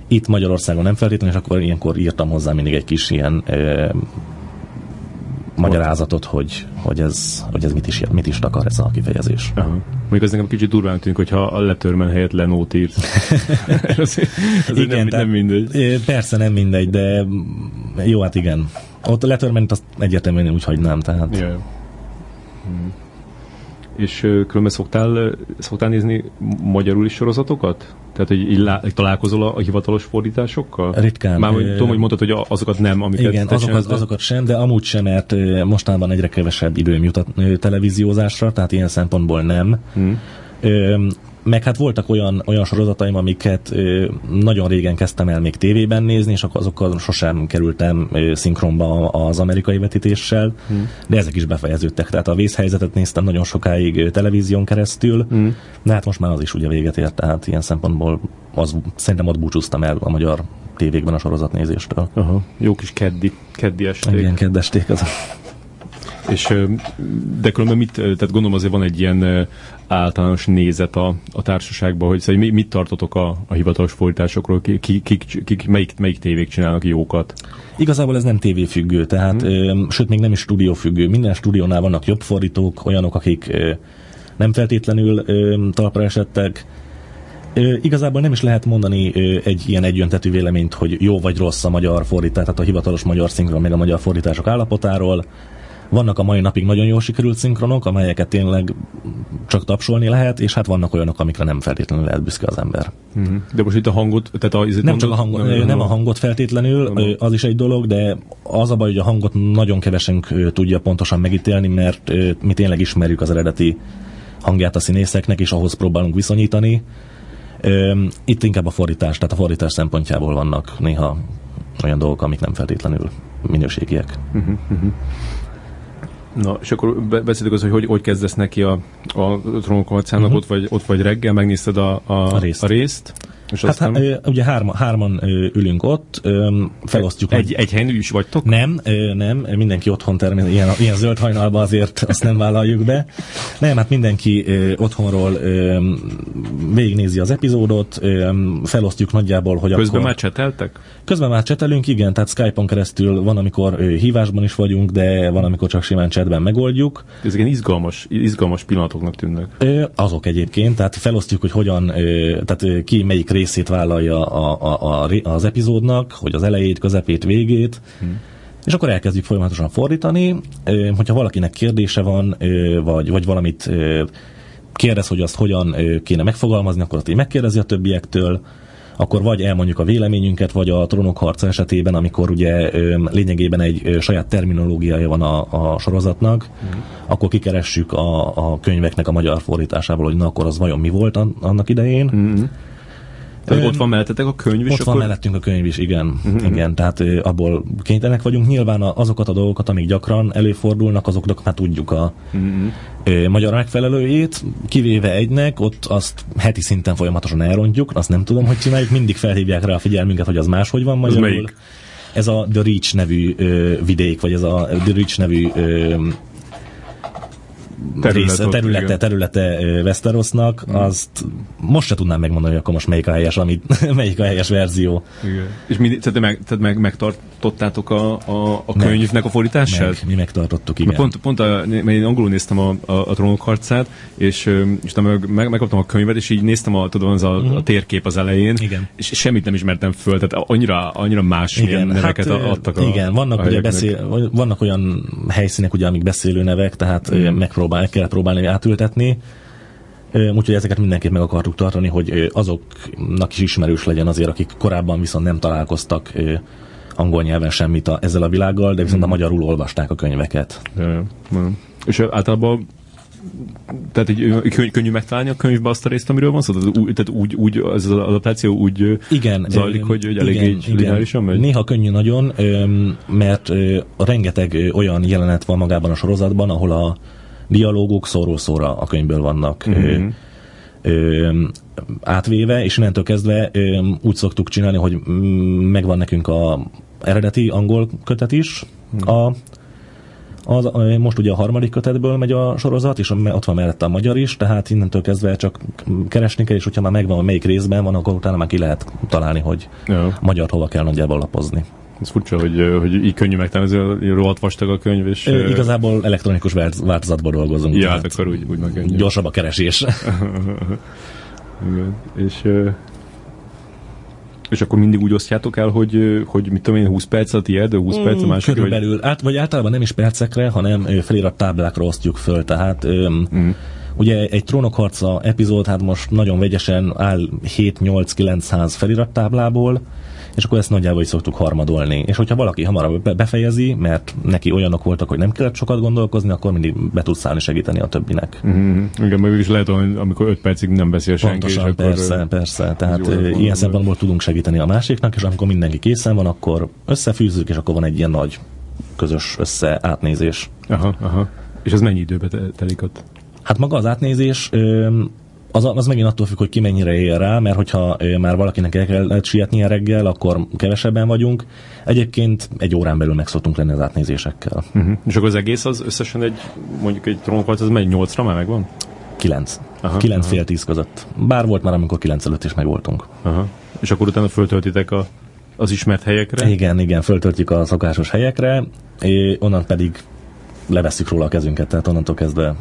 B: itt Magyarországon nem feltétlenül, és akkor ilyenkor írtam hozzá mindig egy kis ilyen ö, magyarázatot, hogy, hogy, ez, hogy ez mit is, mit is takar ez a kifejezés.
A: Aha. Mondjuk ez nekem kicsit durván tűnik, hogyha a letörmen helyett Lenót írt. ez, ez igen, nem, nem mindegy.
B: Persze nem mindegy, de jó, hát igen. Ott a letörment azt egyértelműen úgy hagynám, tehát. Yeah.
A: Hmm. És különben szoktál, szoktál nézni magyarul is sorozatokat? Tehát, hogy így lá, találkozol a, a hivatalos fordításokkal?
B: Ritkán.
A: Már hogy, tudom, hogy mondtad, hogy azokat nem, amiket
B: Igen, azokat, de... azokat sem, de amúgy sem, mert mostanában egyre kevesebb időm jut a televíziózásra, tehát ilyen szempontból nem. Hmm meg hát voltak olyan, olyan sorozataim, amiket ö, nagyon régen kezdtem el még tévében nézni, és akkor azokkal sosem kerültem ö, szinkronba az amerikai vetítéssel, hmm. de ezek is befejeződtek. Tehát a vészhelyzetet néztem nagyon sokáig ö, televízión keresztül, hmm. de hát most már az is ugye véget ért, tehát ilyen szempontból az, szerintem ott búcsúztam el a magyar tévékben a sorozatnézéstől.
A: Aha. Jó kis keddi, keddi esték.
B: Igen, keddesték az.
A: És, de különben mit, tehát gondolom azért van egy ilyen általános nézet a, a társaságban, hogy szóval mit tartotok a, a hivatalos fordításokról, kik, kik, kik, melyik, melyik tévék csinálnak jókat?
B: Igazából ez nem tévéfüggő, tehát hmm. ö, sőt még nem is stúdiófüggő. Minden stúdiónál vannak jobb fordítók, olyanok, akik ö, nem feltétlenül ö, talpra esettek, Ö, igazából nem is lehet mondani ö, egy ilyen egyöntetű véleményt, hogy jó vagy rossz a magyar fordítás, tehát a hivatalos magyar szinkron, meg a magyar fordítások állapotáról. Vannak a mai napig nagyon jól sikerült szinkronok, amelyeket tényleg csak tapsolni lehet, és hát vannak olyanok, amikre nem feltétlenül lehet büszke az ember.
A: Uh-huh. De most itt a hangot, tehát a,
B: nem csak a hangot, nem, nem a hangot feltétlenül, nem. az is egy dolog, de az a baj, hogy a hangot nagyon kevesen tudja pontosan megítélni, mert mi tényleg ismerjük az eredeti hangját a színészeknek, és ahhoz próbálunk viszonyítani. Itt inkább a fordítás, tehát a fordítás szempontjából vannak néha olyan dolgok, amik nem feltétlenül minőségiek. Uh-huh, uh-huh.
A: Na, és akkor beszéltük az, hogy hogy, hogy kezdesz neki a, a trónok uh-huh. ott, vagy, ott vagy reggel, megnézted a, a, a részt. A részt
B: és hát aztán... hát, ugye hárma, hárman ülünk ott, felosztjuk.
A: Egy, egy helyen is vagytok?
B: Nem, nem, mindenki otthon természetesen, ilyen, ilyen zöld hajnalban azért azt nem vállaljuk be. Nem, hát mindenki otthonról végignézi az epizódot, felosztjuk nagyjából, hogy
A: Közben akkor... már cseteltek?
B: Közben már csetelünk, igen, tehát Skype-on keresztül van, amikor hívásban is vagyunk, de van, amikor csak simán chatben megoldjuk.
A: Ezek ilyen izgalmas, izgalmas pillanatoknak tűnnek.
B: Azok egyébként, tehát felosztjuk, hogy hogyan, tehát ki melyik rész részét vállalja a, a, a, az epizódnak, hogy az elejét, közepét, végét, hmm. és akkor elkezdjük folyamatosan fordítani. Hogyha valakinek kérdése van, vagy, vagy valamit kérdez, hogy azt hogyan kéne megfogalmazni, akkor azt így megkérdezi a többiektől, akkor vagy elmondjuk a véleményünket, vagy a trónok harca esetében, amikor ugye lényegében egy saját terminológiája van a, a sorozatnak, mm. akkor kikeressük a, a könyveknek a magyar fordításával, hogy na akkor az vajon mi volt annak idején. Mm.
A: Tehát ott van mellettetek a könyv is?
B: Ott akkor... van mellettünk a könyv is, igen. Uh-huh. igen tehát ö, abból kénytelenek vagyunk. Nyilván azokat a dolgokat, amik gyakran előfordulnak, azoknak már tudjuk a uh-huh. ö, magyar megfelelőjét, kivéve egynek, ott azt heti szinten folyamatosan elrontjuk, azt nem tudom, hogy csináljuk, mindig felhívják rá a figyelmünket, hogy az máshogy van magyarul. Ez Ez a The Reach nevű ö, vidék, vagy ez a The Reach nevű ö, terület része, területe, igen. területe Westerosnak, mm. azt most se tudnám megmondani, hogy akkor most melyik a helyes, amit, melyik a helyes verzió.
A: Igen. És mi, tehát, meg, tehát meg, megtartottátok a, a, a könyvnek a fordítását?
B: Meg, mi megtartottuk, igen.
A: Pont, pont a, mert én angolul néztem a, a, a trónok harcát, és, és meg, meg, megkaptam a könyvet, és így néztem a, tudom, az a, mm. a térkép az elején, igen. és semmit nem ismertem föl, tehát annyira, annyira más igen. neveket hát, adtak a
B: Igen, vannak, a ugye beszél, vannak olyan helyszínek, ugye, amik beszélő nevek, tehát mm. megpróbál próbál, kellett próbálni átültetni. Úgyhogy ezeket mindenképp meg akartuk tartani, hogy azoknak is ismerős legyen azért, akik korábban viszont nem találkoztak angol nyelven semmit a, ezzel a világgal, de viszont a hmm. magyarul olvasták a könyveket. Ja, ja.
A: És általában tehát egy könnyű megtalálni a könyvbe azt a részt, amiről van szó? Tehát, úgy, tehát úgy, úgy az adaptáció úgy igen, zajlik, hogy, hogy elég igen, lineárisan megy?
B: Néha könnyű nagyon, mert rengeteg olyan jelenet van magában a sorozatban, ahol a dialógok szóról szóra a könyvből vannak mm-hmm. Ö, átvéve, és innentől kezdve ö, úgy szoktuk csinálni, hogy megvan nekünk a eredeti angol kötet is, mm. a az, most ugye a harmadik kötetből megy a sorozat, és ott van mellette a magyar is, tehát innentől kezdve csak keresni kell, és hogyha már megvan, hogy melyik részben van, akkor utána már ki lehet találni, hogy ja. magyar hova kell nagyjából lapozni.
A: Ez furcsa, hogy, hogy így könnyű megtalálni, ez rohadt vastag a könyv. És,
B: Ö, igazából elektronikus változatban dolgozunk.
A: Ja, hát akkor úgy, úgy meg
B: Gyorsabb a keresés.
A: Igen. És, és akkor mindig úgy osztjátok el, hogy, hogy mit tudom én, 20 perc a tiéd, 20 mm, perc a másik?
B: Körülbelül, hogy... át, vagy általában nem is percekre, hanem felirat táblákra osztjuk föl, tehát mm. Ugye egy trónokharca epizód, hát most nagyon vegyesen áll 7-8-900 felirattáblából, és akkor ezt nagyjából is szoktuk harmadolni. És hogyha valaki hamarabb befejezi, mert neki olyanok voltak, hogy nem kellett sokat gondolkozni, akkor mindig be tudsz állni segíteni a többinek.
A: Mm-hmm. Igen, meg is lehet, hogy amikor 5 percig nem beszél senki.
B: Pontosan, és persze, akkor persze. Tehát ilyen szempontból tudunk segíteni a másiknak, és amikor mindenki készen van, akkor összefűzzük, és akkor van egy ilyen nagy közös összeátnézés.
A: Aha, aha. És ez mennyi időbe telik ott?
B: Hát maga az átnézés az, az megint attól függ, hogy ki mennyire él rá, mert hogyha már valakinek el kellett sietnie reggel, akkor kevesebben vagyunk. Egyébként egy órán belül meg szoktunk lenni az átnézésekkel.
A: Uh-huh. És akkor az egész az összesen egy, mondjuk egy trónokharc, az megy nyolcra már megvan?
B: Kilenc. Aha, fél tíz között. Bár volt már, amikor kilenc előtt is megvoltunk.
A: Aha. És akkor utána föltöltitek a, az ismert helyekre?
B: Igen, igen, föltöltjük a szokásos helyekre, és onnan pedig levesszük róla a kezünket, tehát onnantól kezdve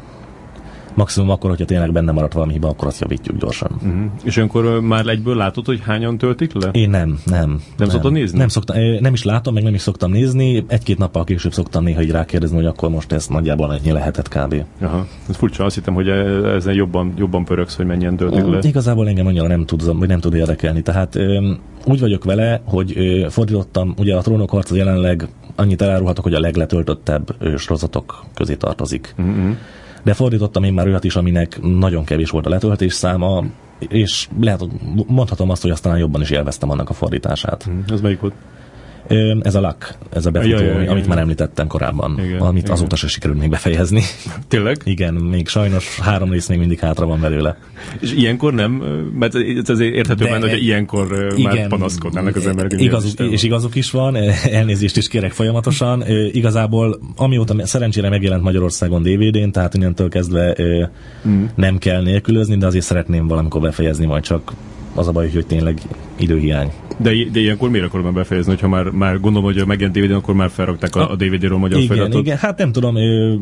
B: Maximum akkor, hogyha tényleg benne maradt valami hiba, akkor azt javítjuk gyorsan.
A: Uh-huh. És akkor már egyből látod, hogy hányan töltik le?
B: Én nem, nem. Nem,
A: nem szoktad nézni?
B: Nem, szoktam, nem is látom, meg nem is szoktam nézni. Egy-két nappal később szoktam néha így rákérdezni, hogy akkor most ez nagyjából ennyi lehetett kb.
A: Aha. Ez furcsa, azt hittem, hogy e- ezen jobban, jobban pöröksz, hogy mennyien töltik le.
B: Igazából engem annyira nem tud, vagy nem tud érdekelni. Tehát úgy vagyok vele, hogy fordítottam, ugye a trónok harca jelenleg annyit elárulhatok, hogy a legletöltöttebb sorozatok közé tartozik. Uh-huh de fordítottam én már olyat is, aminek nagyon kevés volt a letöltés száma, és lehet, mondhatom azt, hogy aztán jobban is élveztem annak a fordítását.
A: Ez melyik volt?
B: Ez a LAK, ez a befutó, ja, ja, ja, amit már említettem korábban, igen, amit igen. azóta se sikerült még befejezni.
A: Tényleg?
B: Igen, még sajnos három rész még mindig hátra van belőle.
A: És ilyenkor nem, mert ez azért érthető benne, hogy ilyenkor igen, már panaszkodnának az emberek.
B: Igazuk, és igazuk is van, elnézést is kérek folyamatosan. Igazából amióta szerencsére megjelent Magyarországon DVD-n, tehát innentől kezdve mm. nem kell nélkülözni, de azért szeretném valamikor befejezni, majd csak az a baj, hogy tényleg időhiány.
A: De, de ilyenkor miért akarom befejezni, hogyha már, már gondolom, hogy megjelent DVD-n, akkor már felrakták a, a DVD-ről magyar
B: igen,
A: feliratot?
B: Igen, hát nem tudom,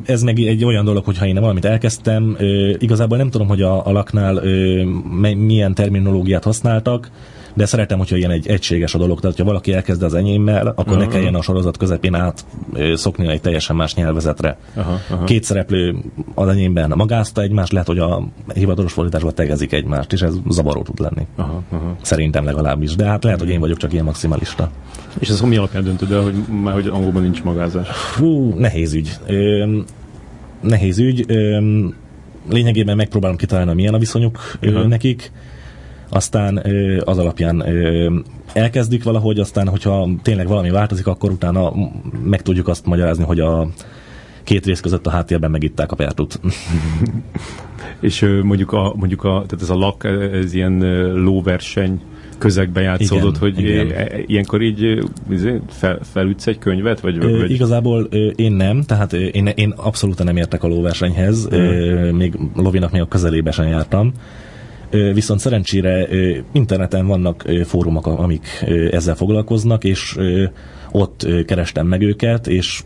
B: ez meg egy olyan dolog, hogyha én valamit elkezdtem, igazából nem tudom, hogy a, a laknál milyen terminológiát használtak, de szeretem, hogyha ilyen egy egységes a dolog, tehát ha valaki elkezd az enyémmel, akkor uh-huh. ne kelljen a sorozat közepén át szokni egy teljesen más nyelvezetre. Uh-huh. Uh-huh. Két szereplő az enyémben magázta egymást, lehet, hogy a hivatalos fordításban tegezik egymást, és ez zavaró tud lenni. Uh-huh. Uh-huh. Szerintem legalábbis, de hát lehet, hogy én vagyok csak ilyen maximalista.
A: És ez mi alapján döntöd el, hogy már hogy angolban nincs magázás?
B: Fú, nehéz ügy. Ö, nehéz ügy. Ö, lényegében megpróbálom kitalálni, milyen a viszonyuk uh-huh. nekik aztán az alapján elkezdik valahogy, aztán hogyha tényleg valami változik, akkor utána meg tudjuk azt magyarázni, hogy a két rész között a háttérben megitták a pertut.
A: És mondjuk, a, mondjuk a, tehát ez a lak, ez ilyen lóverseny közegbe játszódott, igen, hogy igen. E, ilyenkor így izé, fel, felütsz egy könyvet? Vagy,
B: ö, vagy... Igazából én nem, tehát én, én abszolút nem értek a lóversenyhez, mm. még Lovinak még a közelébe sem jártam. Viszont szerencsére interneten vannak fórumok, amik ezzel foglalkoznak, és ott kerestem meg őket, és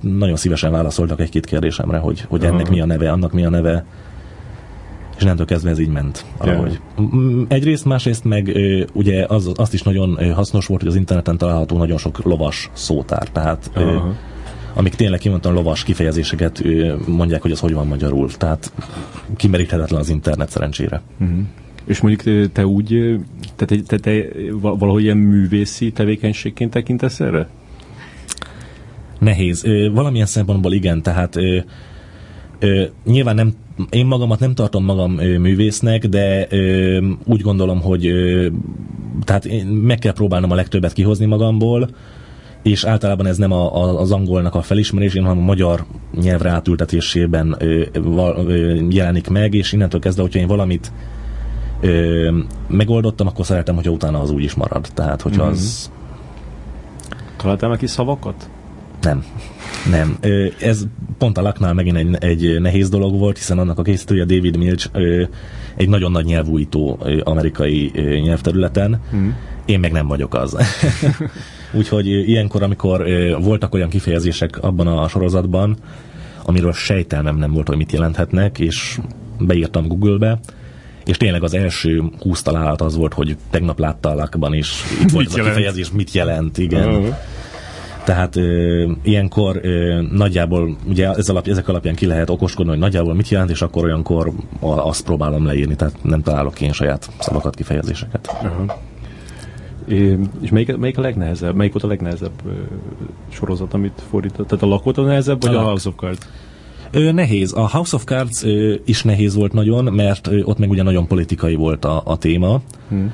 B: nagyon szívesen válaszoltak egy-két kérdésemre, hogy, hogy ennek mi a neve, annak mi a neve, és nem kezdve ez így ment. Yeah. Egyrészt, másrészt meg ugye az, azt is nagyon hasznos volt, hogy az interneten található nagyon sok lovas szótár, tehát uh-huh amik tényleg kimondtam lovas kifejezéseket mondják, hogy az hogy van magyarul. Tehát kimeríthetetlen az internet szerencsére. Uh-huh.
A: És mondjuk te úgy, te, te, te valahogy ilyen művészi tevékenységként tekintesz erre?
B: Nehéz. Valamilyen szempontból igen, tehát nyilván nem, én magamat nem tartom magam művésznek, de úgy gondolom, hogy tehát én meg kell próbálnom a legtöbbet kihozni magamból, és általában ez nem a, a, az angolnak a felismerésén, hanem a magyar nyelvre átültetésében ö, val, ö, jelenik meg, és innentől kezdve, hogyha én valamit ö, megoldottam, akkor szeretem, hogyha utána az úgy is marad. Tehát, hogyha mm-hmm. az...
A: Találtál neki szavakat?
B: Nem. Nem. Ez pont a laknál megint egy, egy nehéz dolog volt, hiszen annak a készítője David Milch egy nagyon nagy nyelvújító amerikai nyelvterületen. Mm. Én meg nem vagyok az. Úgyhogy ilyenkor, amikor voltak olyan kifejezések abban a sorozatban, amiről sejtelmem nem volt, hogy mit jelenthetnek, és beírtam Google-be, és tényleg az első húsz találat az volt, hogy tegnap látta a lakban, és itt volt a kifejezés, mit jelent, igen. Uh-huh. Tehát ö, ilyenkor ö, nagyjából, ugye ez alap, ezek alapján ki lehet okoskodni, hogy nagyjából mit jelent, és akkor olyankor azt próbálom leírni, tehát nem találok én saját szavakat, kifejezéseket.
A: Aha. És melyik, melyik a legnehezebb? Melyik volt a legnehezebb sorozat, amit fordított? Tehát a lak volt a nehezebb, vagy a,
B: A.
A: House of Cards?
B: Ö, nehéz. A House of Cards ö, is nehéz volt nagyon, mert ö, ott meg ugye nagyon politikai volt a, a téma.
A: Hmm.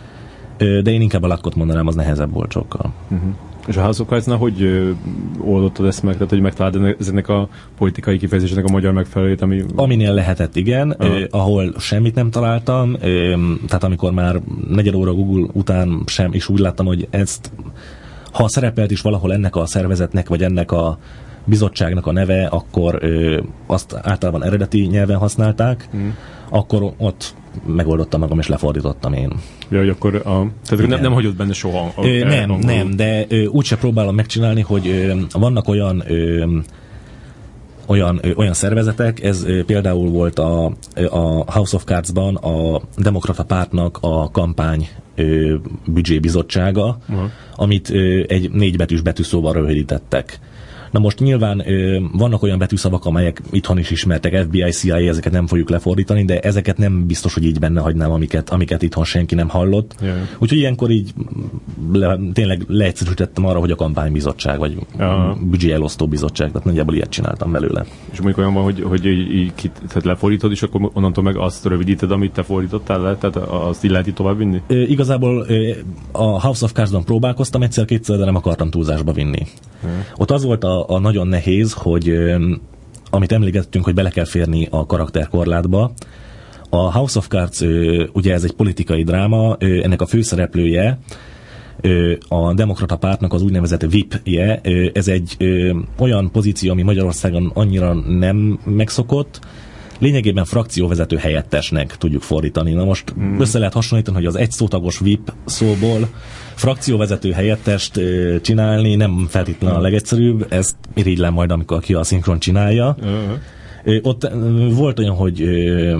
B: Ö, de én inkább a lakkot mondanám, az nehezebb volt sokkal.
A: Uh-huh. És a House of hogy ö, oldottad ezt meg? Tehát, hogy megtaláld enne- ezeknek a politikai kifejezéseknek a magyar megfelelőjét, ami...
B: Aminél lehetett, igen,
A: Aha.
B: ö, ahol semmit nem találtam, ö, tehát amikor már negyed óra Google után sem, és úgy láttam, hogy ezt, ha szerepelt is valahol ennek a szervezetnek, vagy ennek a bizottságnak a neve, akkor ö, azt általában eredeti nyelven használták,
A: Mm.
B: Akkor ott megoldottam magam, és lefordítottam én.
A: Ja, hogy akkor a... Tehát nem, nem hagyott benne soha. A,
B: Ö, nem,
A: angolul.
B: nem, de ö, úgyse próbálom megcsinálni, hogy ö, vannak olyan ö, olyan, ö, olyan szervezetek, ez ö, például volt a, a House of Cards-ban a Demokrata Pártnak a kampány ö, büdzsébizottsága, amit ö, egy négybetűs betűszóval rövidítettek. Na most nyilván ö, vannak olyan betűszavak, amelyek itthon is ismertek, FBI, CIA, ezeket nem fogjuk lefordítani, de ezeket nem biztos, hogy így benne hagynám, amiket, amiket itthon senki nem hallott.
A: Ja.
B: Úgyhogy ilyenkor így le, tényleg leegyszerűsítettem arra, hogy a kampánybizottság, vagy
A: Aha.
B: büdzsé elosztó bizottság, tehát nagyjából ilyet csináltam belőle.
A: És mondjuk olyan van, hogy, hogy így, így tehát lefordítod, és akkor onnantól meg azt rövidíted, amit te fordítottál le, tehát azt így lehet így tovább vinni?
B: Ö, igazából ö, a House of Cards-on próbálkoztam egyszer-kétszer, de nem akartam túlzásba vinni. Ott az volt a, a nagyon nehéz, hogy amit emlékeztünk, hogy bele kell férni a karakterkorlátba, a House of Cards, ugye ez egy politikai dráma, ennek a főszereplője, a demokrata pártnak az úgynevezett VIP-je, ez egy olyan pozíció, ami Magyarországon annyira nem megszokott, lényegében frakcióvezető helyettesnek tudjuk fordítani. Na most mm. össze lehet hasonlítani, hogy az egy szótagos VIP szóból frakcióvezető helyettest csinálni nem feltétlenül a legegyszerűbb, ezt irigylem majd, amikor ki a szinkron csinálja.
A: Uh-huh.
B: Ott volt olyan, hogy,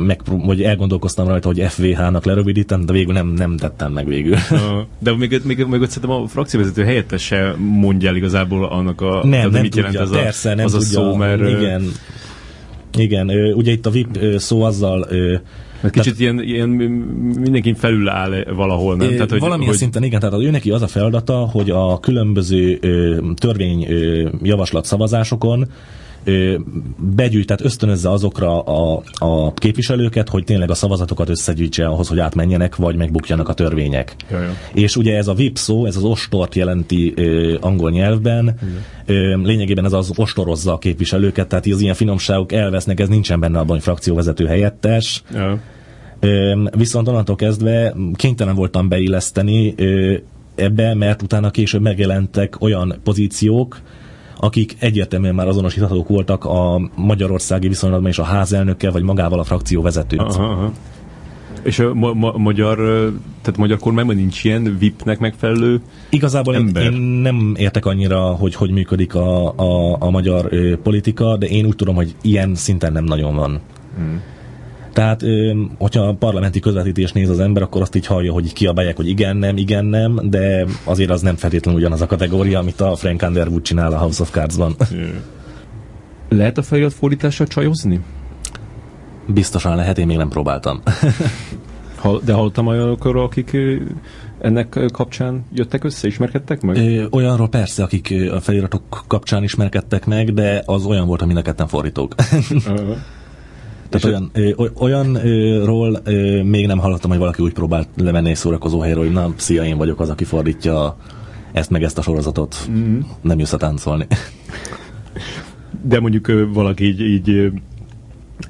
B: megpró- vagy elgondolkoztam rajta, hogy FVH-nak lerövidítem, de végül nem, nem tettem meg végül.
A: De még, még, még ott szerintem a frakcióvezető helyettes se mondja el igazából annak a...
B: Nem,
A: hogy
B: nem
A: mit
B: tudja,
A: jelent ez a,
B: persze, nem
A: az a
B: tudja.
A: szó, mert,
B: igen, igen, ö, ugye itt a VIP ö, szó azzal ö,
A: mert kicsit ilyen, ilyen mindenki felül áll valahol, nem?
B: Tehát,
A: Tehát, hogy,
B: Valamilyen
A: hogy,
B: szinten igen, tehát ő neki az a feladata, hogy a különböző ö, törvény ö, javaslat szavazásokon begyűjt, tehát ösztönözze azokra a, a képviselőket, hogy tényleg a szavazatokat összegyűjtse ahhoz, hogy átmenjenek, vagy megbukjanak a törvények.
A: Ja, ja.
B: És ugye ez a VIP szó, ez az ostort jelenti ö, angol nyelvben, ö, lényegében ez az ostorozza a képviselőket, tehát az ilyen finomságok elvesznek, ez nincsen benne abban, hogy frakcióvezető helyettes.
A: Ja.
B: Ö, viszont onnantól kezdve kénytelen voltam beilleszteni ö, ebbe, mert utána később megjelentek olyan pozíciók, akik egyértelműen már azonosíthatók voltak a magyarországi viszonylatban és a házelnökkel, vagy magával a frakció vezetőt.
A: Aha, aha. És a ma, ma, magyar, tehát magyar kormányban nincs ilyen VIP-nek megfelelő
B: Igazából én,
A: Ember.
B: én nem értek annyira, hogy hogy működik a, a, a magyar ö, politika, de én úgy tudom, hogy ilyen szinten nem nagyon van.
A: Hmm.
B: Tehát, hogyha a parlamenti közvetítést néz az ember, akkor azt így hallja, hogy így kiabálják, hogy igen, nem, igen, nem, de azért az nem feltétlenül ugyanaz a kategória, amit a Frank Underwood csinál a House of Cards-ban.
A: Lehet a felirat fordítással csajozni?
B: Biztosan lehet, én még nem próbáltam.
A: De hallottam olyanokról, akik ennek kapcsán jöttek össze, ismerkedtek meg?
B: Ö, Olyanról persze, akik a feliratok kapcsán ismerkedtek meg, de az olyan volt, hogy mind a ketten fordítók. Tehát olyan, ö, oly- olyanról ö, még nem hallottam, hogy valaki úgy próbált lemenni egy szórakozó helyről, hogy na, szia, én vagyok az, aki fordítja ezt meg ezt a sorozatot. Mm. Nem jössz a táncolni.
A: De mondjuk ö, valaki így, így,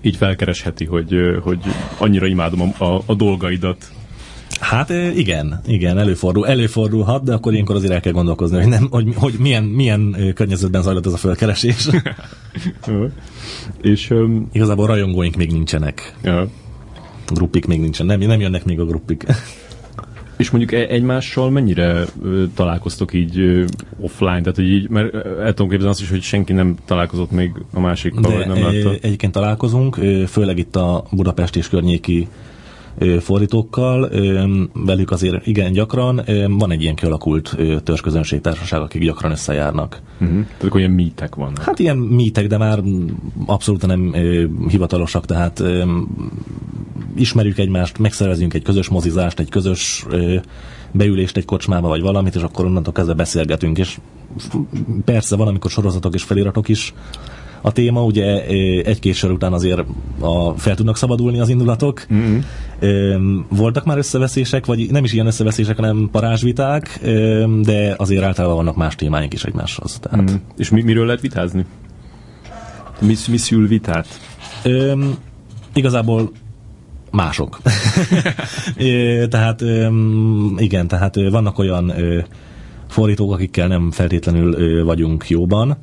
A: így felkeresheti, hogy, hogy annyira imádom a, a, a dolgaidat.
B: Hát igen, igen, előfordul, előfordulhat, de akkor ilyenkor azért el kell gondolkozni, hogy, nem, hogy, hogy milyen, milyen környezetben zajlott ez a felkeresés.
A: Ö, És öm,
B: Igazából rajongóink még nincsenek.
A: ja.
B: Gruppik még nincsen. Nem, nem jönnek még a gruppik.
A: És mondjuk e- egymással mennyire találkoztok így offline, tehát hogy így, mert el tudom képzelni azt is, hogy senki nem találkozott még a másikkal, vagy nem látta.
B: egyébként találkozunk, főleg itt a Budapest és környéki fordítókkal, velük azért igen gyakran van egy ilyen kialakult törzsközönségtársaság, akik gyakran összejárnak.
A: Uh-huh. Tehát olyan mítek vannak.
B: Hát ilyen mítek, de már abszolút nem hivatalosak, tehát ismerjük egymást, megszervezünk egy közös mozizást, egy közös beülést egy kocsmába, vagy valamit, és akkor onnantól kezdve beszélgetünk, és persze van, amikor sorozatok és feliratok is a téma, ugye egy-két sor után azért a, fel tudnak szabadulni az indulatok. Mm-hmm. Voltak már összeveszések, vagy nem is ilyen összeveszések, hanem parázsviták, de azért általában vannak más témáink is egymáshoz. Tehát... Mm.
A: És mi, miről lehet vitázni? Mi, mi szül vitát?
B: Üm, igazából mások. tehát igen, tehát vannak olyan fordítók, akikkel nem feltétlenül vagyunk jóban,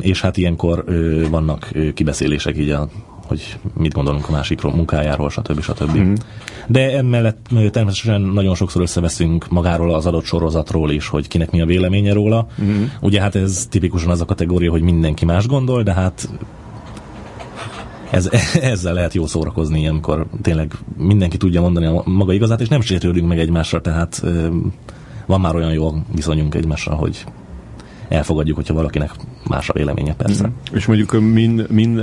B: és hát ilyenkor vannak kibeszélések így a hogy mit gondolunk a másik munkájáról, stb. stb. Mm. De emellett természetesen nagyon sokszor összeveszünk magáról az adott sorozatról is, hogy kinek mi a véleménye róla. Mm. Ugye hát ez tipikusan az a kategória, hogy mindenki más gondol, de hát ez, ezzel lehet jó szórakozni, amikor tényleg mindenki tudja mondani a maga igazát, és nem sértődünk meg egymásra, tehát van már olyan jó viszonyunk egymással, hogy elfogadjuk, hogyha valakinek más a véleménye, persze. Mm.
A: És mondjuk min, min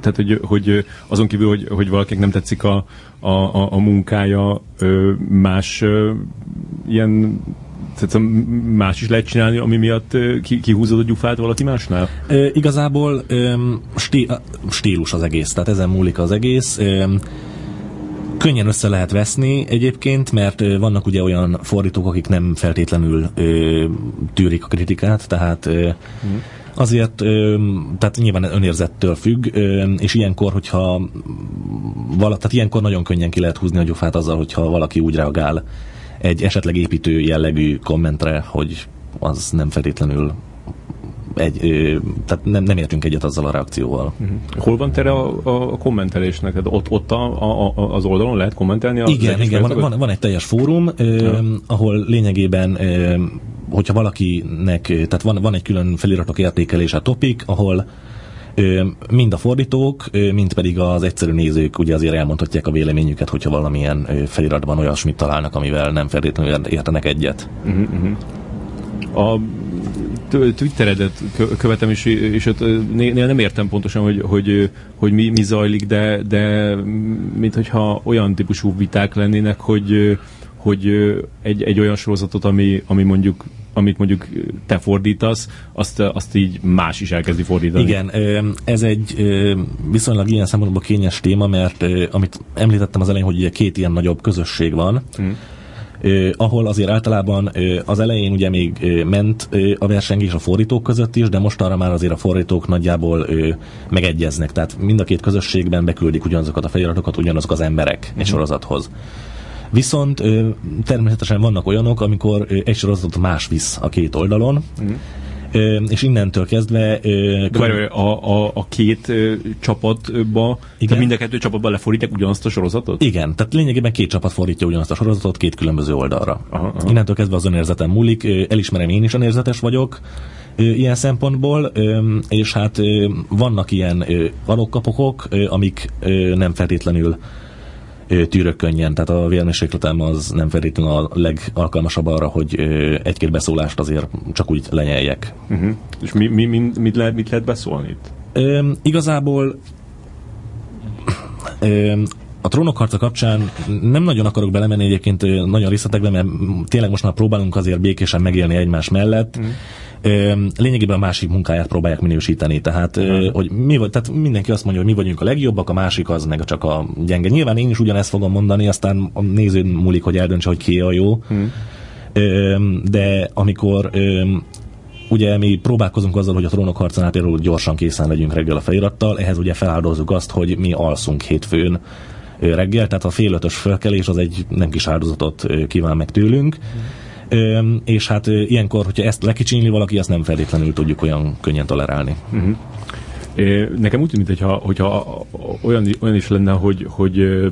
A: tehát hogy, hogy azon kívül, hogy, hogy valakinek nem tetszik a, a, a munkája, más ilyen tehát más is lehet csinálni, ami miatt kihúzod a gyufát valaki másnál?
B: E, igazából e, stí, stílus az egész, tehát ezen múlik az egész. E, könnyen össze lehet veszni egyébként, mert vannak ugye olyan fordítók, akik nem feltétlenül ö, tűrik a kritikát, tehát ö, mm. azért, tehát nyilván önérzettől függ, és ilyenkor, hogyha vala, tehát ilyenkor nagyon könnyen ki lehet húzni a gyufát azzal, hogyha valaki úgy reagál egy esetleg építő jellegű kommentre, hogy az nem feltétlenül egy, tehát nem, nem értünk egyet azzal a reakcióval.
A: Uh-huh. Hol van tere a, a kommentelésnek? Hát ott, ott a, a, a, az oldalon lehet kommentelni? A
B: igen, igen van, van, van egy teljes fórum, ja. ahol lényegében hogyha valakinek, tehát van, van egy külön feliratok értékelése topik, ahol mind a fordítók, mind pedig az egyszerű nézők ugye azért elmondhatják a véleményüket, hogyha valamilyen feliratban olyasmit találnak, amivel nem feltétlenül értenek egyet. Uh-huh.
A: A Twitteredet követem, és, és ott nem értem pontosan, hogy, hogy, hogy mi, mi zajlik, de, de mint hogyha olyan típusú viták lennének, hogy, hogy egy, egy olyan sorozatot, ami, ami mondjuk amit mondjuk te fordítasz, azt, azt így más is elkezdi fordítani.
B: Igen, ez egy viszonylag ilyen szempontból kényes téma, mert amit említettem az elején, hogy ugye két ilyen nagyobb közösség van, hmm eh, ahol azért általában eh, az elején ugye még eh, ment eh, a versengés a fordítók között is, de most arra már azért a fordítók nagyjából eh, megegyeznek, tehát mind a két közösségben beküldik ugyanazokat a feliratokat, ugyanazok az emberek mm-hmm. egy sorozathoz. Viszont természetesen vannak olyanok, amikor egy sorozatot más visz a két oldalon, mm. És innentől kezdve...
A: De várj, a, a, a két csapatba, igen? mind a kettő csapatba lefordítják ugyanazt a sorozatot?
B: Igen, tehát lényegében két csapat fordítja ugyanazt a sorozatot két különböző oldalra. Aha, aha. Innentől kezdve az önérzetem múlik, elismerem én is önérzetes vagyok, ilyen szempontból, és hát vannak ilyen arokkapokok, amik nem feltétlenül tűrök könnyen, tehát a vérmérsékletem az nem feltétlenül a legalkalmasabb arra, hogy egy-két beszólást azért csak úgy lenyeljek.
A: Uh-huh. És mi, mi, mi, mit, lehet, mit lehet beszólni itt?
B: Ö, igazából ö, a trónokharca kapcsán nem nagyon akarok belemenni egyébként nagyon részletekbe, mert tényleg most már próbálunk azért békésen megélni egymás mellett. Mm lényegében a másik munkáját próbálják minősíteni. Tehát, uh-huh. hogy mi, tehát mindenki azt mondja, hogy mi vagyunk a legjobbak, a másik az meg csak a gyenge. Nyilván én is ugyanezt fogom mondani, aztán a néző múlik, hogy eldöntse, hogy ki a jó. Uh-huh. De amikor ugye mi próbálkozunk azzal, hogy a trónok harcánál például gyorsan készen legyünk reggel a felirattal, ehhez ugye feláldozzuk azt, hogy mi alszunk hétfőn reggel, tehát a fél ötös fölkelés az egy nem kis áldozatot kíván meg tőlünk. Uh-huh és hát ilyenkor, hogyha ezt lekicsinyli valaki, azt nem feltétlenül tudjuk olyan könnyen tolerálni. Uh-huh.
A: Nekem úgy tűnik, hogyha, hogyha olyan, olyan is lenne, hogy, hogy,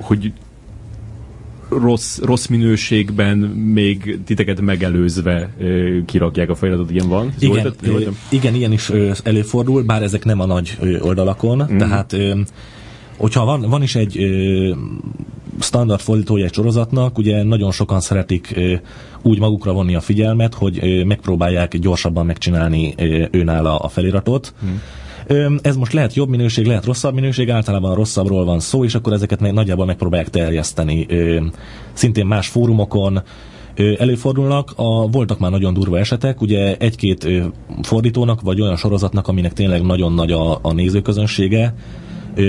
A: hogy rossz, rossz minőségben még titeket megelőzve kirakják a feliratot, ilyen van?
B: Igen, igen, ilyen is előfordul, bár ezek nem a nagy oldalakon, uh-huh. tehát hogyha van, van is egy ö, standard fordítója egy sorozatnak, ugye nagyon sokan szeretik ö, úgy magukra vonni a figyelmet, hogy ö, megpróbálják gyorsabban megcsinálni ö, őnála a feliratot. Hmm. Ez most lehet jobb minőség, lehet rosszabb minőség, általában a rosszabbról van szó, és akkor ezeket meg, nagyjából megpróbálják terjeszteni. Szintén más fórumokon, előfordulnak. A, voltak már nagyon durva esetek, ugye egy-két fordítónak, vagy olyan sorozatnak, aminek tényleg nagyon nagy a, a nézőközönsége,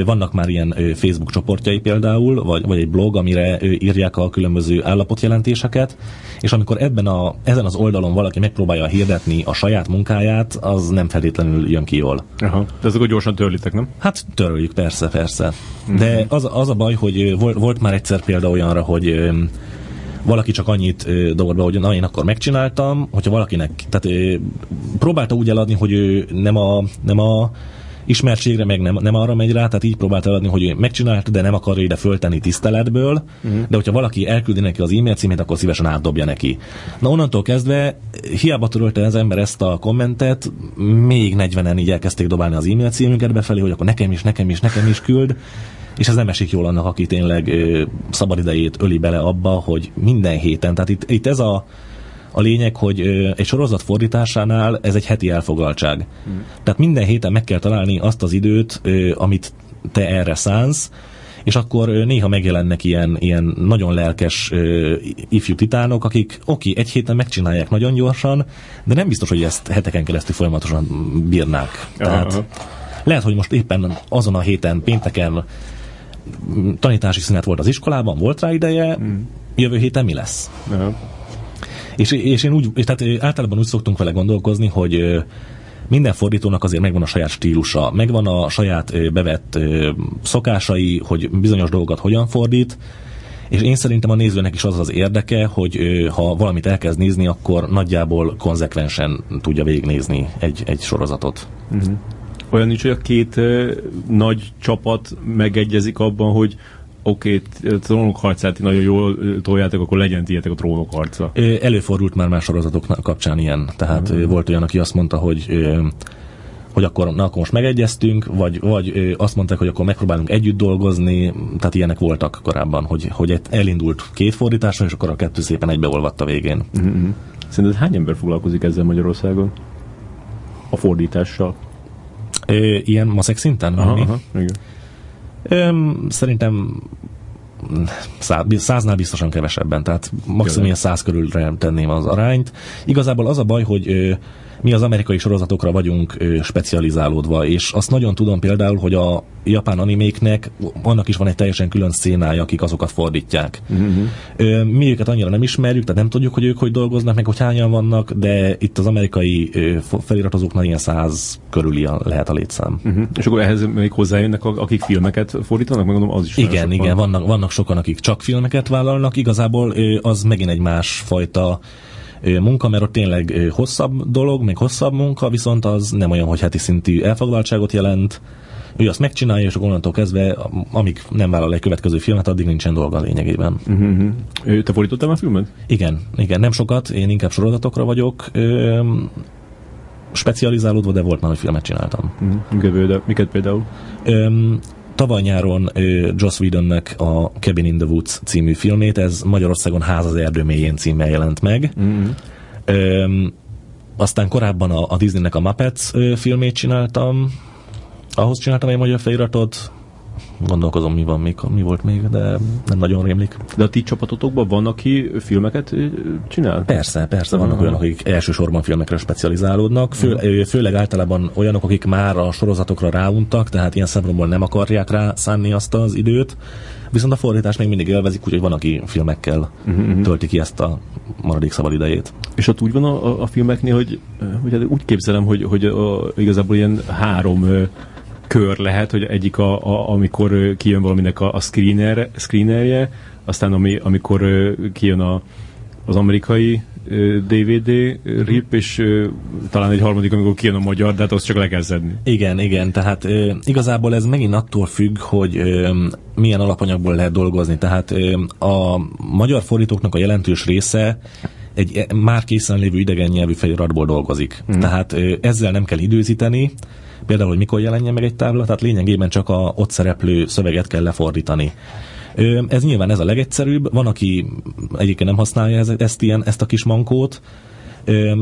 B: vannak már ilyen Facebook csoportjai például, vagy, vagy egy blog, amire írják a különböző állapotjelentéseket, és amikor ebben a, ezen az oldalon valaki megpróbálja hirdetni a saját munkáját, az nem feltétlenül jön ki jól.
A: Aha. De ezeket gyorsan törlitek, nem?
B: Hát töröljük, persze, persze. De az, az a baj, hogy volt, volt már egyszer példa olyanra, hogy valaki csak annyit dobott be, hogy na, én akkor megcsináltam, hogyha valakinek, tehát próbálta úgy eladni, hogy ő nem a, nem a ismertségre meg nem, nem arra megy rá, tehát így próbált eladni, hogy ő megcsinálta, de nem akarja ide föltenni tiszteletből, uh-huh. de hogyha valaki elküldi neki az e-mail címét, akkor szívesen átdobja neki. Na onnantól kezdve, hiába törölte az ember ezt a kommentet, még 40-en így elkezdték dobálni az e-mail címünket befelé, hogy akkor nekem is, nekem is, nekem is küld, és ez nem esik jól annak, aki tényleg ö, szabadidejét öli bele abba, hogy minden héten, tehát itt, itt ez a a lényeg, hogy egy sorozat fordításánál ez egy heti elfogaltság. Hmm. Tehát minden héten meg kell találni azt az időt, amit te erre szánsz, és akkor néha megjelennek ilyen, ilyen nagyon lelkes ö, ifjú titánok, akik oké, egy héten megcsinálják nagyon gyorsan, de nem biztos, hogy ezt heteken keresztül folyamatosan bírnák. Tehát Aha. lehet, hogy most éppen azon a héten, pénteken tanítási szünet volt az iskolában, volt rá ideje, mm. jövő héten mi lesz? Ja. És, és én úgy, tehát általában úgy szoktunk vele gondolkozni, hogy minden fordítónak azért megvan a saját stílusa, megvan a saját bevett szokásai, hogy bizonyos dolgokat hogyan fordít, és én szerintem a nézőnek is az az érdeke, hogy ha valamit elkezd nézni, akkor nagyjából konzekvensen tudja végignézni egy, egy sorozatot. Uh-huh.
A: Olyan nincs, hogy a két nagy csapat megegyezik abban, hogy oké, okay, trónok harcát nagyon jól toljátok, akkor legyen tietek a trónok harca.
B: Előfordult már más sorozatoknak kapcsán ilyen. Tehát uh-huh. volt olyan, aki azt mondta, hogy hogy akkor, na, akkor most megegyeztünk, vagy, vagy azt mondták, hogy akkor megpróbálunk együtt dolgozni, tehát ilyenek voltak korábban, hogy, hogy elindult két fordításra, és akkor a kettő szépen egybeolvadt a végén. Uh-huh.
A: Szerinted hány ember foglalkozik ezzel Magyarországon? A fordítással?
B: ilyen maszek szinten? Aha, aha, igen. Öm, szerintem száznál biztosan kevesebben, tehát maximum ilyen száz körülre tenném az arányt. Igazából az a baj, hogy mi az amerikai sorozatokra vagyunk specializálódva, és azt nagyon tudom például, hogy a japán animéknek annak is van egy teljesen külön szénája, akik azokat fordítják. Uh-huh. Mi őket annyira nem ismerjük, tehát nem tudjuk, hogy ők hogy dolgoznak, meg hogy hányan vannak, de itt az amerikai feliratozóknál ilyen száz körüli a, lehet a létszám.
A: Uh-huh. És akkor ehhez még hozzájönnek, akik filmeket fordítanak, megmondom, az is
B: Igen, igen, van. vannak, vannak sokan, akik csak filmeket vállalnak, igazából az megint egy másfajta munka, mert ott tényleg hosszabb dolog, még hosszabb munka, viszont az nem olyan, hogy heti szintű elfoglaltságot jelent, ő azt megcsinálja, és onnantól kezdve, amíg nem vállal egy következő filmet, addig nincsen dolga lényegében.
A: Uh-huh. Te fordítottál már filmet?
B: Igen, igen, nem sokat, én inkább sorozatokra vagyok. Ö, specializálódva, de volt már, hogy filmet csináltam.
A: Uh-huh. Miket például?
B: Ö, tavaly nyáron Joss Whedonnek a Cabin in the Woods című filmét, ez Magyarországon Ház az erdő mélyén címmel jelent meg. Mm-hmm. Ö, aztán korábban a, a Disneynek a Muppets filmét csináltam, ahhoz csináltam egy magyar feliratot, gondolkozom, mi van még, mi volt még, de nem nagyon rémlik.
A: De a ti csapatotokban van, aki filmeket csinál?
B: Persze, persze, vannak uh-huh. olyanok, akik elsősorban filmekre specializálódnak, fő, uh-huh. főleg általában olyanok, akik már a sorozatokra ráuntak, tehát ilyen szempontból nem akarják rá szánni azt az időt, viszont a fordítás még mindig élvezik, úgyhogy van, aki filmekkel uh-huh. tölti ki ezt a maradék szabad idejét.
A: És ott úgy van a, a filmeknél, hogy, hogy hát úgy képzelem, hogy, hogy a, igazából ilyen három kör lehet, hogy egyik, a, a, amikor kijön valaminek a, a screener, screenerje, aztán ami, amikor kijön a, az amerikai DVD rip, és talán egy harmadik, amikor kijön a magyar, de hát azt csak le kell szedni.
B: Igen, igen, tehát igazából ez megint attól függ, hogy milyen alapanyagból lehet dolgozni. Tehát a magyar fordítóknak a jelentős része egy e, már készen lévő idegen nyelvű feliratból dolgozik. Mm. Tehát ezzel nem kell időzíteni, például, hogy mikor jelenjen meg egy tábla, tehát lényegében csak a ott szereplő szöveget kell lefordítani. Ez nyilván ez a legegyszerűbb, van, aki egyébként nem használja ezt, ilyen, ezt a kis mankót,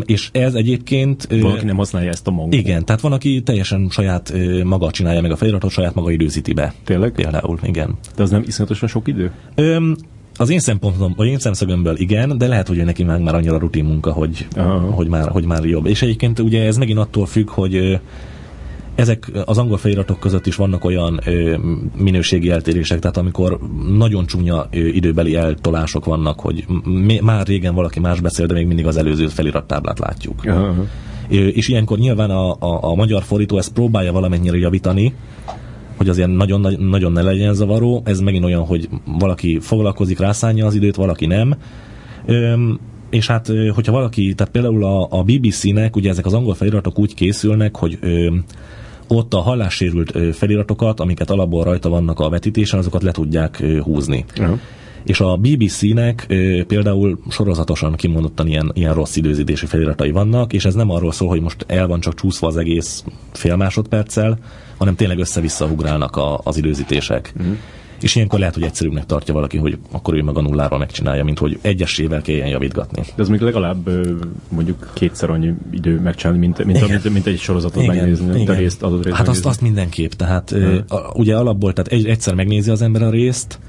B: és ez egyébként...
A: Valaki nem használja ezt a mankót.
B: Igen, tehát van, aki teljesen saját maga csinálja meg a feliratot, saját maga időzíti be.
A: Tényleg?
B: Például, igen.
A: De az nem iszonyatosan sok idő?
B: Öm, az én szempontom, vagy én szemszögömből igen, de lehet, hogy neki már, már annyira rutin munka, hogy, hogy, már, hogy már jobb. És egyébként ugye ez megint attól függ, hogy ezek az angol feliratok között is vannak olyan ö, minőségi eltérések, tehát amikor nagyon csúnya ö, időbeli eltolások vannak, hogy már régen valaki más beszél, de még mindig az előző felirattáblát látjuk. Uh-huh. És ilyenkor nyilván a, a, a magyar fordító ezt próbálja valamennyire javítani, hogy azért nagyon, nagyon ne legyen zavaró. Ez megint olyan, hogy valaki foglalkozik, rászánja az időt, valaki nem. Öm, és hát, hogyha valaki, tehát például a, a BBC-nek, ugye ezek az angol feliratok úgy készülnek, hogy öm, ott a hallássérült feliratokat, amiket alapból rajta vannak a vetítésen, azokat le tudják húzni. Uh-huh. És a BBC-nek e, például sorozatosan kimondottan ilyen, ilyen rossz időzítési feliratai vannak, és ez nem arról szól, hogy most el van csak csúszva az egész fél másodperccel, hanem tényleg össze-vissza ugrálnak a, az időzítések. Uh-huh. És ilyenkor lehet, hogy egyszerűbbnek tartja valaki, hogy akkor ő meg a nulláról megcsinálja, mint hogy egyesével kelljen javítgatni.
A: De ez még legalább mondjuk kétszer annyi idő megcsinálni, mint, mint, mint, mint egy sorozatot igen, megnézni, igen. a részt, adott részt
B: Hát azt, azt mindenképp. Tehát hmm. ugye alapból, tehát egy, egyszer megnézi az ember a részt,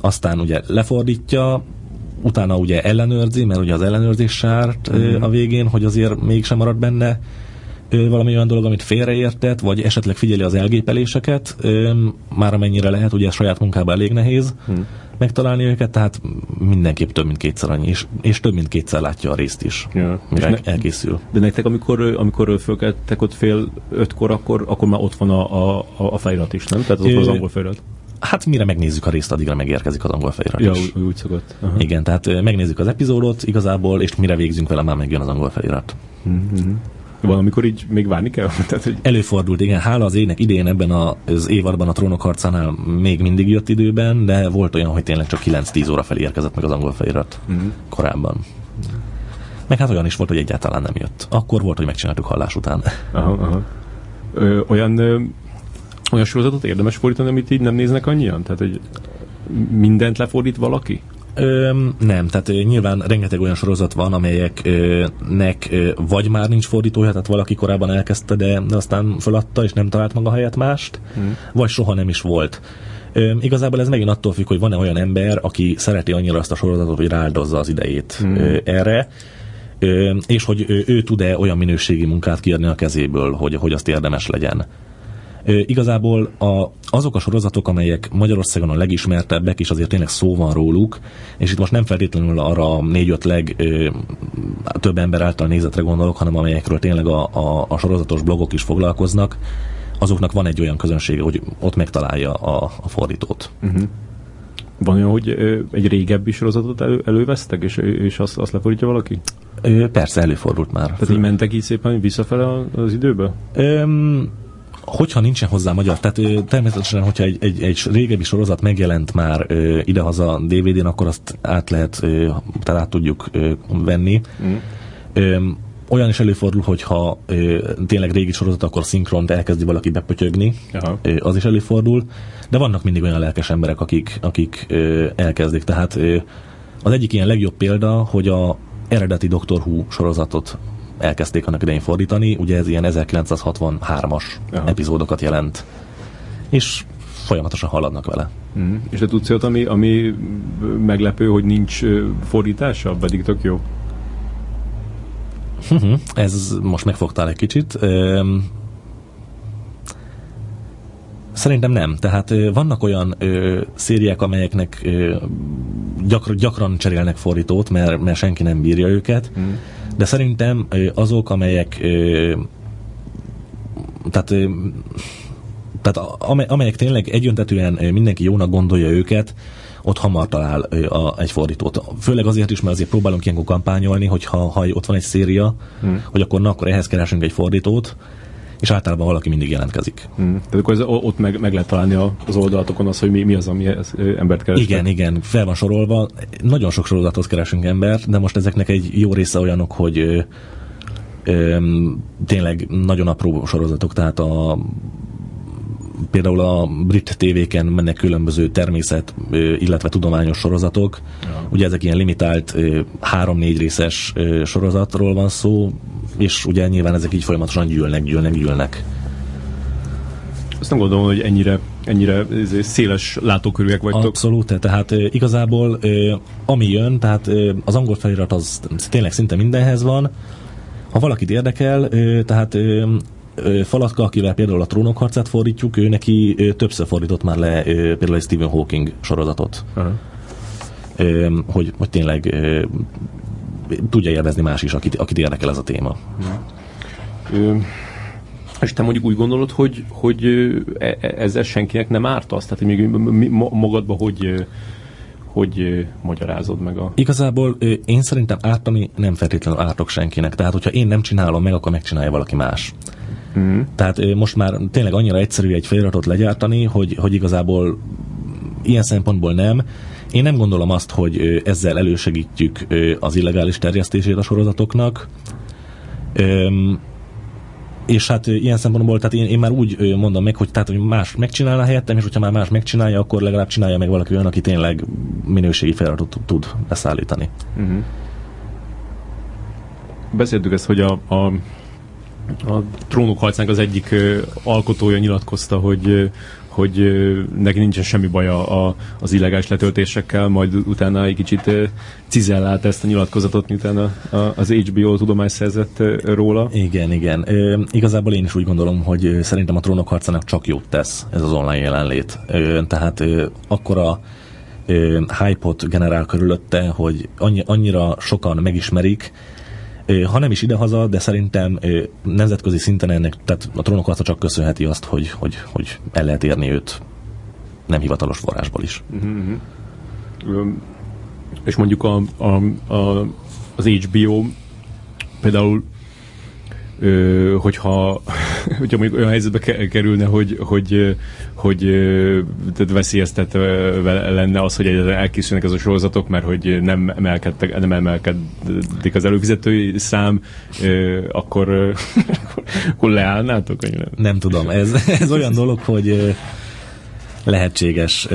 B: aztán ugye lefordítja, utána ugye ellenőrzi, mert ugye az ellenőrzés sárt hmm. a végén, hogy azért mégsem marad benne valami olyan dolog, amit félreértett, vagy esetleg figyeli az elgépeléseket, már amennyire lehet, ugye saját munkában elég nehéz hmm. megtalálni őket, tehát mindenképp több mint kétszer annyi, és, és több mint kétszer látja a részt is, ja. mire ne, elkészül.
A: De nektek, amikor, amikor fölkeltek ott fél ötkor, akkor, akkor már ott van a, a, a felirat is, nem? Tehát ott van az angol felirat.
B: Hát mire megnézzük a részt, addigra megérkezik az angol felirat
A: ja, is. úgy szokott.
B: Aha. Igen, tehát megnézzük az epizódot igazából, és mire végzünk vele, már megjön az angol felirat. Mm-hmm.
A: Van, amikor így még várni kell?
B: Tehát, hogy... Előfordult, igen. Hála az ének idén ebben a, az évadban a trónok harcánál még mindig jött időben, de volt olyan, hogy tényleg csak 9-10 óra felé érkezett meg az angol felirat uh-huh. korábban. Meg hát olyan is volt, hogy egyáltalán nem jött. Akkor volt, hogy megcsináltuk hallás után.
A: Aha, aha. Ö, olyan, ö, olyan sorozatot érdemes fordítani, amit így nem néznek annyian? Tehát, hogy mindent lefordít valaki?
B: Ö, nem, tehát nyilván rengeteg olyan sorozat van, amelyeknek vagy már nincs fordítója, tehát valaki korábban elkezdte, de, aztán feladta, és nem talált maga helyet mást, hmm. vagy soha nem is volt. Ö, igazából ez megint attól függ, hogy van-e olyan ember, aki szereti annyira azt a sorozatot, hogy ráldozza az idejét hmm. ö, erre, ö, és hogy ő, ő tud-e olyan minőségi munkát kiadni a kezéből, hogy, hogy azt érdemes legyen. Igazából a, azok a sorozatok, amelyek Magyarországon a legismertebbek, és azért tényleg szó van róluk, és itt most nem feltétlenül arra a négy-öt leg ö, több ember által nézetre gondolok, hanem amelyekről tényleg a, a, a sorozatos blogok is foglalkoznak, azoknak van egy olyan közönsége, hogy ott megtalálja a, a fordítót. Uh-huh.
A: Van olyan, hogy ö, egy régebbi sorozatot elő, elővesztek, és, és azt, azt lefordítja valaki?
B: Ö, persze, előfordult már.
A: Tehát így mentek így szépen visszafele az időbe? Öm,
B: hogyha nincsen hozzá magyar, tehát természetesen, hogyha egy, egy, egy régebbi sorozat megjelent már ö, idehaza DVD-n, akkor azt át lehet, ö, tehát át tudjuk ö, venni. Mm. Ö, olyan is előfordul, hogyha ö, tényleg régi sorozat, akkor szinkront elkezdi valaki bepötyögni, ö, az is előfordul, de vannak mindig olyan lelkes emberek, akik, akik ö, elkezdik. Tehát ö, az egyik ilyen legjobb példa, hogy a eredeti Doctor Who sorozatot elkezdték annak idején fordítani, ugye ez ilyen 1963-as Aha. epizódokat jelent. És folyamatosan haladnak vele.
A: Mm. És te tudsz olyat, ami, ami meglepő, hogy nincs fordítása, pedig tök jó?
B: Mhm. Ez most megfogtál egy kicsit. Szerintem nem. Tehát vannak olyan ö, szériák, amelyeknek ö, gyakran, gyakran cserélnek fordítót, mert, mert senki nem bírja őket. Mm de szerintem azok, amelyek tehát tehát amelyek tényleg egyöntetően mindenki jónak gondolja őket, ott hamar talál a, egy fordítót. Főleg azért is, mert azért próbálunk ilyenkor kampányolni, hogy ha, ha ott van egy széria, hmm. hogy akkor na, akkor ehhez keresünk egy fordítót, és általában valaki mindig jelentkezik.
A: Hmm. Tehát akkor ez, ott meg, meg lehet találni az oldalatokon az, hogy mi, mi az, ami ez, embert keres.
B: Igen, igen, fel van sorolva. Nagyon sok sorozatot keresünk embert, de most ezeknek egy jó része olyanok, hogy tényleg nagyon apró sorozatok, tehát a például a brit tévéken mennek különböző természet, illetve tudományos sorozatok. Ja. Ugye ezek ilyen limitált három-négy részes sorozatról van szó, és ugye nyilván ezek így folyamatosan gyűlnek, gyűlnek, gyűlnek.
A: Azt nem gondolom, hogy ennyire, ennyire széles látókörűek vagytok.
B: Abszolút, tehát igazából ami jön, tehát az angol felirat az tényleg szinte mindenhez van. Ha valakit érdekel, tehát Falatka, akivel például a trónok harcát fordítjuk, ő neki többször fordított már le például egy Stephen Hawking sorozatot. Uh-huh. Hogy, hogy tényleg tudja élvezni más is, akit, akit érdekel ez a téma.
A: Uh-huh. És te mondjuk úgy gondolod, hogy, hogy e, e, ezzel senkinek nem ártasz? Tehát még magadba hogy, hogy magyarázod meg a...
B: Igazából én szerintem ártani nem feltétlenül ártok senkinek. Tehát, hogyha én nem csinálom meg, akkor megcsinálja valaki más. Mm. Tehát most már tényleg annyira egyszerű egy feliratot legyártani, hogy, hogy igazából ilyen szempontból nem. Én nem gondolom azt, hogy ezzel elősegítjük az illegális terjesztését a sorozatoknak. És hát ilyen szempontból, tehát én, én már úgy mondom meg, hogy, tehát, hogy más megcsinálna helyettem, és hogyha már más megcsinálja, akkor legalább csinálja meg valaki olyan, aki tényleg minőségi feliratot tud beszállítani. Uh-huh.
A: Beszéltük ezt, hogy a, a a trónok harcának az egyik alkotója nyilatkozta, hogy hogy neki nincsen semmi baja a, az illegális letöltésekkel, majd utána egy kicsit cizellált ezt a nyilatkozatot, miután a, a, az HBO tudomány szerzett róla.
B: Igen, igen. Ö, igazából én is úgy gondolom, hogy szerintem a trónok harcának csak jót tesz ez az online jelenlét. Ö, tehát ö, akkora hype-ot generál körülötte, hogy annyi, annyira sokan megismerik, ha nem is idehaza, de szerintem nemzetközi szinten ennek, tehát a trónok csak köszönheti azt, hogy, hogy, hogy el lehet érni őt nem hivatalos forrásból is.
A: Uh-huh. És mondjuk a, a, a, az HBO például ö, hogyha, hogyha mondjuk olyan helyzetbe kerülne, hogy, hogy, hogy tehát veszélyeztet lenne az, hogy elkészülnek ez a sorozatok, mert hogy nem, emelkedtek, nem emelkedik az előfizetői szám, ö, akkor, akkor leállnátok?
B: Nem tudom, ez, ez olyan dolog, hogy lehetséges.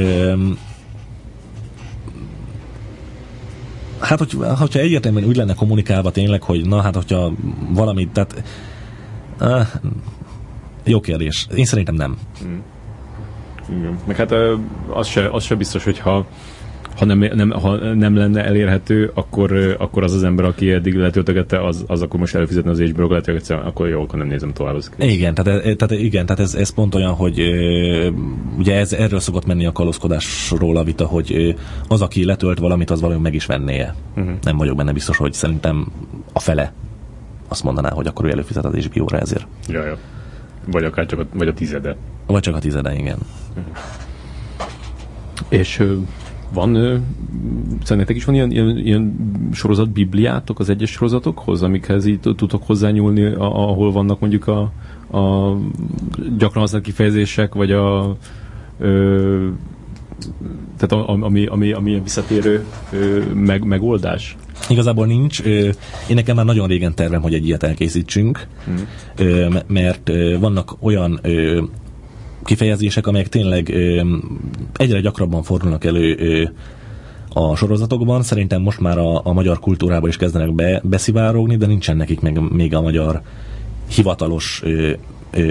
B: Hát, hogy, hogyha egyértelműen úgy lenne kommunikálva tényleg, hogy na hát, hogyha valamit, tehát uh, jó kérdés. Én szerintem nem. Mm.
A: Igen. Meg hát az se, az se biztos, hogyha ha nem, nem, ha nem lenne elérhető, akkor, akkor az az ember, aki eddig letöltögette, az, az akkor most előfizetne az HBO-t, lehet, akkor jó, akkor nem nézem tovább. Az
B: igen, tehát, e, tehát, igen, tehát ez, ez pont olyan, hogy ugye ez, erről szokott menni a kalózkodásról a vita, hogy az, aki letölt valamit, az valami meg is vennie. Uh-huh. Nem vagyok benne biztos, hogy szerintem a fele azt mondaná, hogy akkor ő előfizet az HBO-ra ezért.
A: Ja, ja. Vagy akár csak a, vagy a tizede.
B: Vagy csak a tizede, igen. Uh-huh.
A: És van, szerintetek is van ilyen, ilyen, ilyen sorozat bibliátok az egyes sorozatokhoz, amikhez így tudtok hozzányúlni, ahol vannak mondjuk a, a gyakran használt kifejezések, vagy a ö, tehát ami, ami, ami visszatérő ö, meg, megoldás?
B: Igazából nincs. Én nekem már nagyon régen tervem, hogy egy ilyet elkészítsünk, hmm. mert vannak olyan kifejezések, amelyek tényleg ö, egyre gyakrabban fordulnak elő ö, a sorozatokban. Szerintem most már a, a magyar kultúrába is kezdenek be, beszivárogni, de nincsen nekik meg, még a magyar hivatalos ö,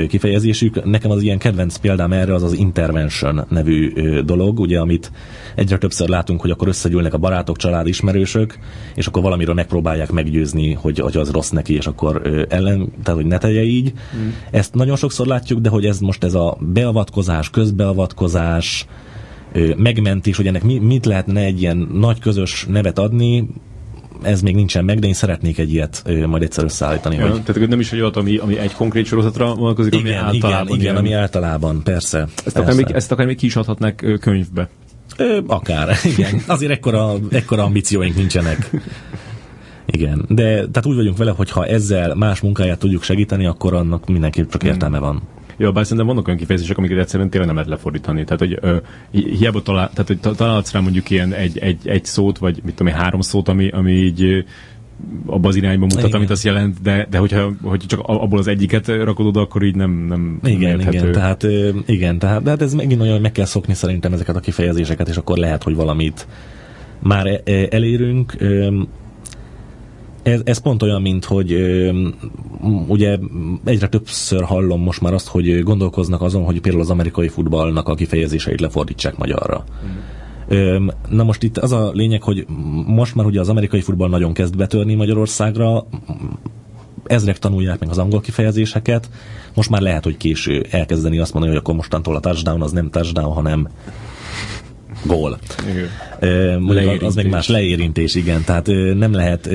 B: kifejezésük. Nekem az ilyen kedvenc példám erre az az intervention nevű dolog, ugye, amit egyre többször látunk, hogy akkor összegyűlnek a barátok, család, ismerősök, és akkor valamiről megpróbálják meggyőzni, hogy, hogy az rossz neki, és akkor ellen, tehát hogy ne tegye így. Mm. Ezt nagyon sokszor látjuk, de hogy ez most ez a beavatkozás, közbeavatkozás, megmentés, hogy ennek mit lehetne egy ilyen nagy közös nevet adni, ez még nincsen meg, de én szeretnék egy ilyet majd egyszer összeállítani.
A: Ja, hogy... Tehát nem is egy olyat, ami, ami egy konkrét sorozatra vonatkozik,
B: ami általában. Igen, igen, ami általában, persze. Ezt
A: persze. akár még, ezt akár még ki is adhatnák könyvbe.
B: Ö, akár, igen. Azért ekkora, ekkora ambícióink nincsenek. Igen, de tehát úgy vagyunk vele, hogy ha ezzel más munkáját tudjuk segíteni, akkor annak mindenképp csak értelme van.
A: Jó, bár szerintem vannak olyan kifejezések, amiket egyszerűen tényleg nem lehet lefordítani. Tehát, hogy ö, hiába talál, tehát, hogy találsz rá mondjuk ilyen egy, egy, egy szót, vagy mit tudom én, három szót, ami, ami így abba az irányba mutat, igen. amit azt jelent, de, de hogyha, hogy csak abból az egyiket rakod oda, akkor így nem, nem
B: Igen, érthető. igen, tehát, igen, tehát, de hát ez megint olyan, hogy meg kell szokni szerintem ezeket a kifejezéseket, és akkor lehet, hogy valamit már e, e, elérünk. Ez, ez pont olyan, mint hogy ugye egyre többször hallom most már azt, hogy gondolkoznak azon, hogy például az amerikai futballnak a kifejezéseit lefordítsák magyarra. Mm. Na most itt az a lényeg, hogy most már ugye az amerikai futball nagyon kezd betörni Magyarországra, ezrek tanulják meg az angol kifejezéseket, most már lehet, hogy késő elkezdeni azt mondani, hogy akkor mostantól a touchdown az nem touchdown, hanem gól. Mondjuk az meg más leérintés, igen. Tehát nem lehet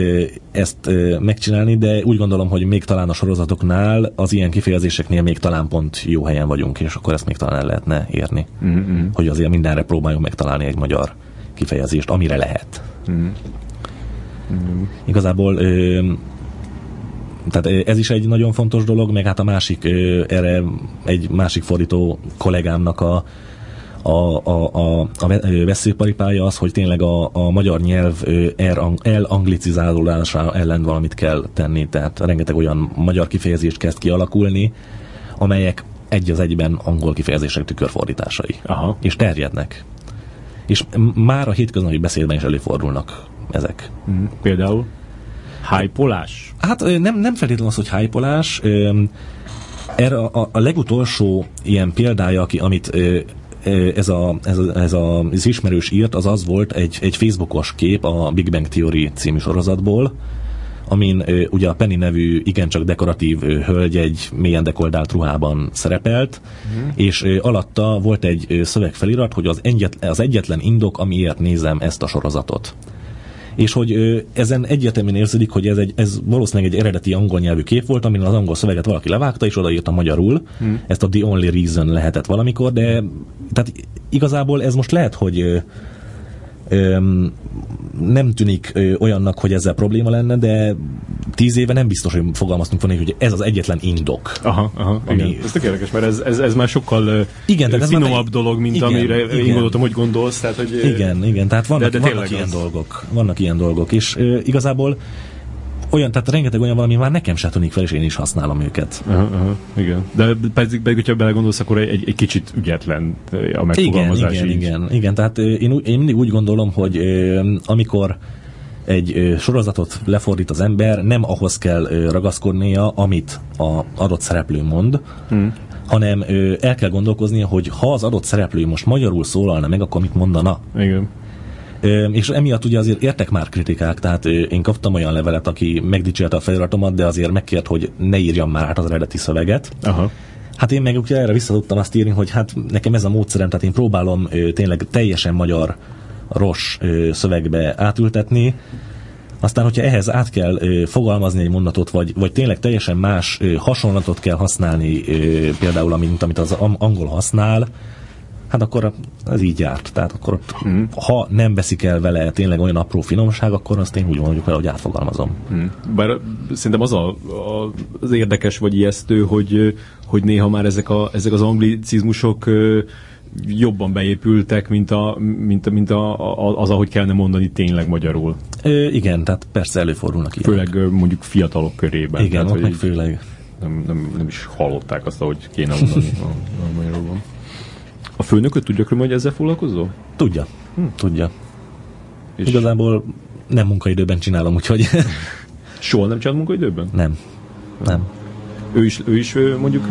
B: ezt megcsinálni, de úgy gondolom, hogy még talán a sorozatoknál, az ilyen kifejezéseknél még talán pont jó helyen vagyunk, és akkor ezt még talán el lehetne érni. Mm-hmm. Hogy azért mindenre próbáljunk megtalálni egy magyar kifejezést, amire lehet. Mm-hmm. Igazából tehát ez is egy nagyon fontos dolog, meg hát a másik, erre egy másik fordító kollégámnak a a, a, a, a veszőparipája az, hogy tényleg a, a magyar nyelv elanglicizálódása ellen valamit kell tenni, tehát rengeteg olyan magyar kifejezést kezd kialakulni, amelyek egy az egyben angol kifejezések tükörfordításai. Aha. És terjednek. És már a hétköznapi beszédben is előfordulnak ezek.
A: Mm, például? Hájpolás?
B: Hát nem, nem feltétlenül az, hogy hájpolás. Erre a, a legutolsó ilyen példája, aki, amit ez, a, ez, a, ez a, az ismerős írt, az az volt egy, egy Facebookos kép a Big Bang Theory című sorozatból, amin ugye a Penny nevű igencsak dekoratív hölgy egy mélyen dekoldált ruhában szerepelt, mm. és alatta volt egy szövegfelirat, hogy az, egyet, az egyetlen indok, amiért nézem ezt a sorozatot és hogy ezen egyértelműen érződik, hogy ez, egy, ez valószínűleg egy eredeti angol nyelvű kép volt, amin az angol szöveget valaki levágta, és odaírta magyarul. Hmm. Ezt a The Only Reason lehetett valamikor, de tehát igazából ez most lehet, hogy nem tűnik olyannak, hogy ezzel probléma lenne, de tíz éve nem biztos, hogy fogalmaztunk volna, hogy ez az egyetlen indok.
A: Aha, aha ami... igen. Ez tök érdekes, mert ez, ez, ez már sokkal igen, tehát ez finomabb egy... dolog, mint igen, amire igen. én gondoltam, hogy gondolsz. Tehát, hogy,
B: igen, igen, tehát vannak, de, de vannak ilyen az. dolgok. Vannak ilyen dolgok, és igazából olyan, tehát rengeteg olyan valami már nekem se tűnik fel, és én is használom őket.
A: Aha, aha, igen. De pedig, pedig, hogyha belegondolsz, akkor egy, egy kicsit ügyetlen a megfogalmazás.
B: Igen, igen, igen, igen. Tehát én, én mindig úgy gondolom, hogy amikor egy sorozatot lefordít az ember, nem ahhoz kell ragaszkodnia, amit a adott szereplő mond, hmm. hanem el kell gondolkoznia, hogy ha az adott szereplő most magyarul szólalna meg, akkor mit mondana.
A: Igen.
B: És emiatt ugye azért értek már kritikák, tehát én kaptam olyan levelet, aki megdicsérte a feliratomat, de azért megkért, hogy ne írjam már át az eredeti szöveget. Aha. Hát én meg ugye erre vissza tudtam azt írni, hogy hát nekem ez a módszerem, tehát én próbálom tényleg teljesen magyar ros szövegbe átültetni, aztán, hogyha ehhez át kell ö, fogalmazni egy mondatot, vagy, vagy tényleg teljesen más ö, hasonlatot kell használni, ö, például amint, amit az angol használ, hát akkor ez így járt. Tehát akkor ott, mm. ha nem veszik el vele tényleg olyan apró finomság, akkor azt én úgy mondjuk vele, hogy átfogalmazom. Mm.
A: Bár szerintem az a, a, az érdekes vagy ijesztő, hogy, hogy néha már ezek, a, ezek az anglicizmusok jobban beépültek, mint, a, mint, mint a, a, az, ahogy kellene mondani tényleg magyarul.
B: Ö, igen, tehát persze előfordulnak
A: ilyenek. Főleg mondjuk fiatalok körében.
B: Igen, tehát, hogy főleg.
A: Nem, nem, nem is hallották azt, ahogy kéne mondani a, a magyarulban. A főnököt tudja, hogy ezzel foglalkozol?
B: Tudja, hm. tudja. És Igazából nem munkaidőben csinálom, úgyhogy...
A: Soha nem csinálod munkaidőben?
B: Nem. Nem.
A: Ő is, ő is mondjuk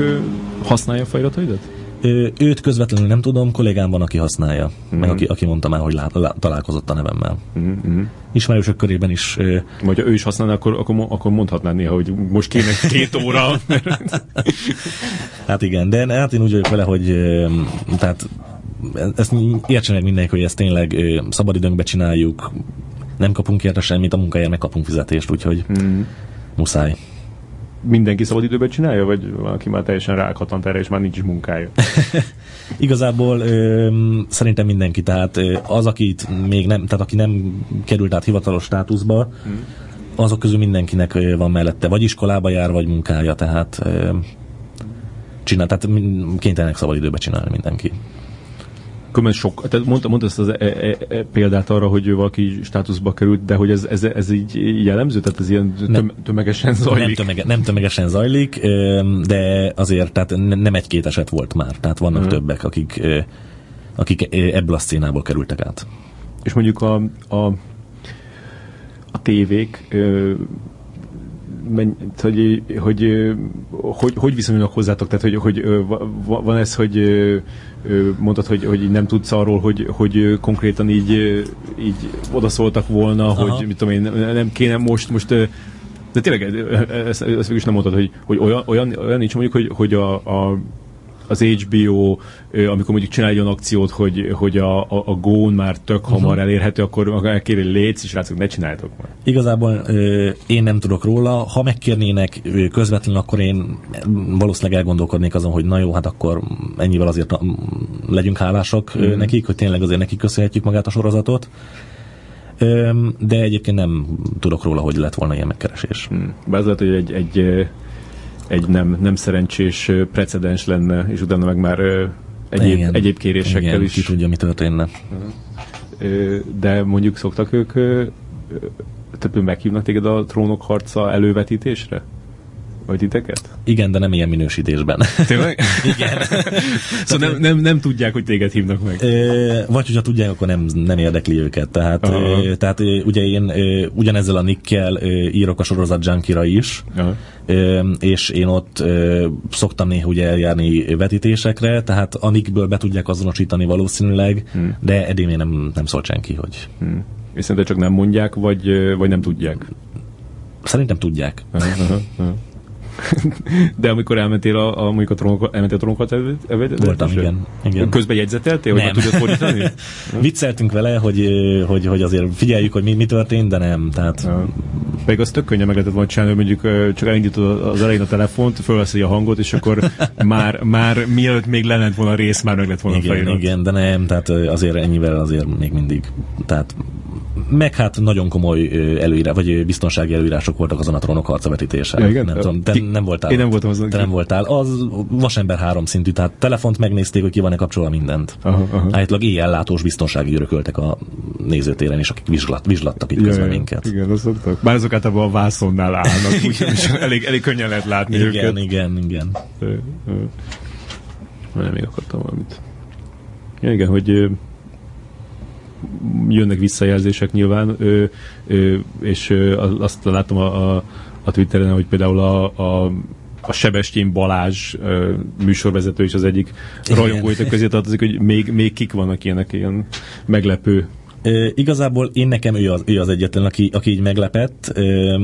A: használja a fejrataidat?
B: Őt közvetlenül nem tudom, kollégám van, aki használja, mm. meg aki, aki mondta már, hogy lá, lá, találkozott a nevemmel. Mm-hmm. Ismerősök körében is.
A: Vagy ha ő is használna, akkor, akkor, akkor mondhatná néha, hogy most kéne két óra.
B: hát igen, de hát én úgy vagyok vele, hogy tehát ezt értsen meg mindenki, hogy ezt tényleg szabadidőnkbe csináljuk, nem kapunk érte semmit, a munkáját megkapunk fizetést, úgyhogy mm. muszáj
A: mindenki szabadidőben csinálja, vagy valaki már teljesen rákattant erre, és már nincs is munkája?
B: Igazából ö, szerintem mindenki, tehát az, akit még nem, tehát aki nem került át hivatalos státuszba, hmm. azok közül mindenkinek van mellette, vagy iskolába jár, vagy munkája, tehát ö, csinál, tehát kénytelenek szabadidőben csinálni mindenki.
A: Különben sok, tehát mondta, mondta ezt az e, e, e, példát arra, hogy valaki státuszba került, de hogy ez, ez, ez így jellemző? Tehát ez ilyen töm, tömegesen zajlik?
B: Nem, tömege, nem tömegesen zajlik, de azért tehát nem egy-két eset volt már. Tehát vannak hmm. többek, akik, akik ebből a szcénából kerültek át.
A: És mondjuk a, a, a tévék hogy, hogy, hogy, hogy viszonyulnak hozzátok? Tehát, hogy, hogy van ez, hogy mondtad, hogy, hogy nem tudsz arról, hogy, hogy konkrétan így, így odaszóltak volna, Aha. hogy mit tudom én, nem kéne most, most de tényleg, ezt, ezt végül is nem mondtad, hogy, hogy olyan, olyan, olyan nincs mondjuk, hogy, hogy a, a az HBO, amikor mondjuk csinál egy olyan akciót, hogy, hogy a, a, a gón már tök hamar uh-huh. elérhető, akkor elkéri létsz, és rácok, ne csináljátok már.
B: Igazából én nem tudok róla. Ha megkérnének közvetlenül, akkor én valószínűleg elgondolkodnék azon, hogy na jó, hát akkor ennyivel azért legyünk hálásak uh-huh. nekik, hogy tényleg azért nekik köszönhetjük magát a sorozatot. De egyébként nem tudok róla, hogy lett volna ilyen megkeresés.
A: Hmm. Bár az lehet, hogy egy, egy egy nem, nem szerencsés precedens lenne, és utána meg már egyéb, igen, egyéb kérésekkel igen, is.
B: ki tudja, mi történne.
A: De mondjuk szoktak ők, tehát meghívnak téged a trónok harca elővetítésre? Vagy titeket?
B: Igen, de nem ilyen minősítésben.
A: Tényleg?
B: Igen.
A: szóval nem, nem, nem tudják, hogy téged hívnak meg.
B: Ö, vagy hogyha tudják, akkor nem, nem érdekli őket. Tehát, ö, tehát ö, ugye én ö, ugyanezzel a nickkel ö, írok a sorozat Junkira is, ö, és én ott szoktam néha ugye eljárni vetítésekre, tehát a nickből be tudják azonosítani valószínűleg, hmm. de eddig még nem, nem szólt senki, hogy...
A: Hmm. És szerintem csak nem mondják, vagy, vagy nem tudják?
B: Szerintem tudják. Aha, aha, aha.
A: De amikor elmentél a, a mondjuk a trónok, elmentél a trónokat
B: Voltam, igen, igen.
A: Közben jegyzeteltél, hogy tudod fordítani?
B: Vicceltünk vele, hogy, hogy, hogy azért figyeljük, hogy mi, mi történt, de nem. Tehát... Ja.
A: Pedig az tök könnyen meg lehetett volna csinálni, hogy mondjuk csak elindítod az elején a telefont, fölveszi a hangot, és akkor már, már mielőtt még lennett volna a rész, már meg lett volna
B: igen,
A: felirat.
B: Igen, de nem, tehát azért ennyivel azért még mindig. Tehát meg hát nagyon komoly előírás, vagy biztonsági előírások voltak azon a trónok harcavetítésen. Ja, igen? Nem, tudom, te nem voltál.
A: Én nem voltam azon.
B: Te nem voltál. Az vasember három szintű, tehát telefont megnézték, hogy ki van-e kapcsolva mindent.
A: Aha, aha.
B: Állítólag éjjellátós biztonsági örököltek a nézőtéren, és akik vizslat, vizslattak itt ja, közben ja, minket.
A: Igen, azt szoktak. Bár azok általában a vászonnál állnak, úgyhogy elég, elég könnyen lehet látni
B: igen,
A: őket.
B: Igen, igen, igen.
A: Nem még akartam valamit. Ja, igen, hogy jönnek visszajelzések nyilván, ö, ö, és ö, azt látom a, a, a Twitteren, hogy például a, a a Sebestyén Balázs ö, műsorvezető is az egyik rajongóitok közé tartozik, hogy még, még kik vannak ilyenek ilyen meglepő.
B: Ö, igazából én nekem ő az, ő az egyetlen, aki, aki így meglepett. Ö,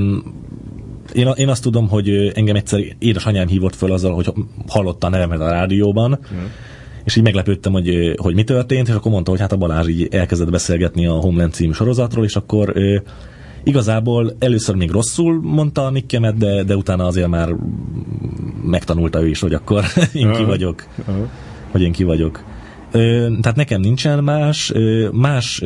B: én, én azt tudom, hogy engem egyszer édesanyám hívott föl azzal, hogy hallotta a nevemet a rádióban, mm és így meglepődtem, hogy, hogy mi történt, és akkor mondta, hogy hát a Balázs így elkezdett beszélgetni a Homeland című sorozatról, és akkor ő, igazából először még rosszul mondta a nikkemet, de, de utána azért már megtanulta ő is, hogy akkor én ki vagyok. Hogy én ki vagyok. Tehát nekem nincsen más. Más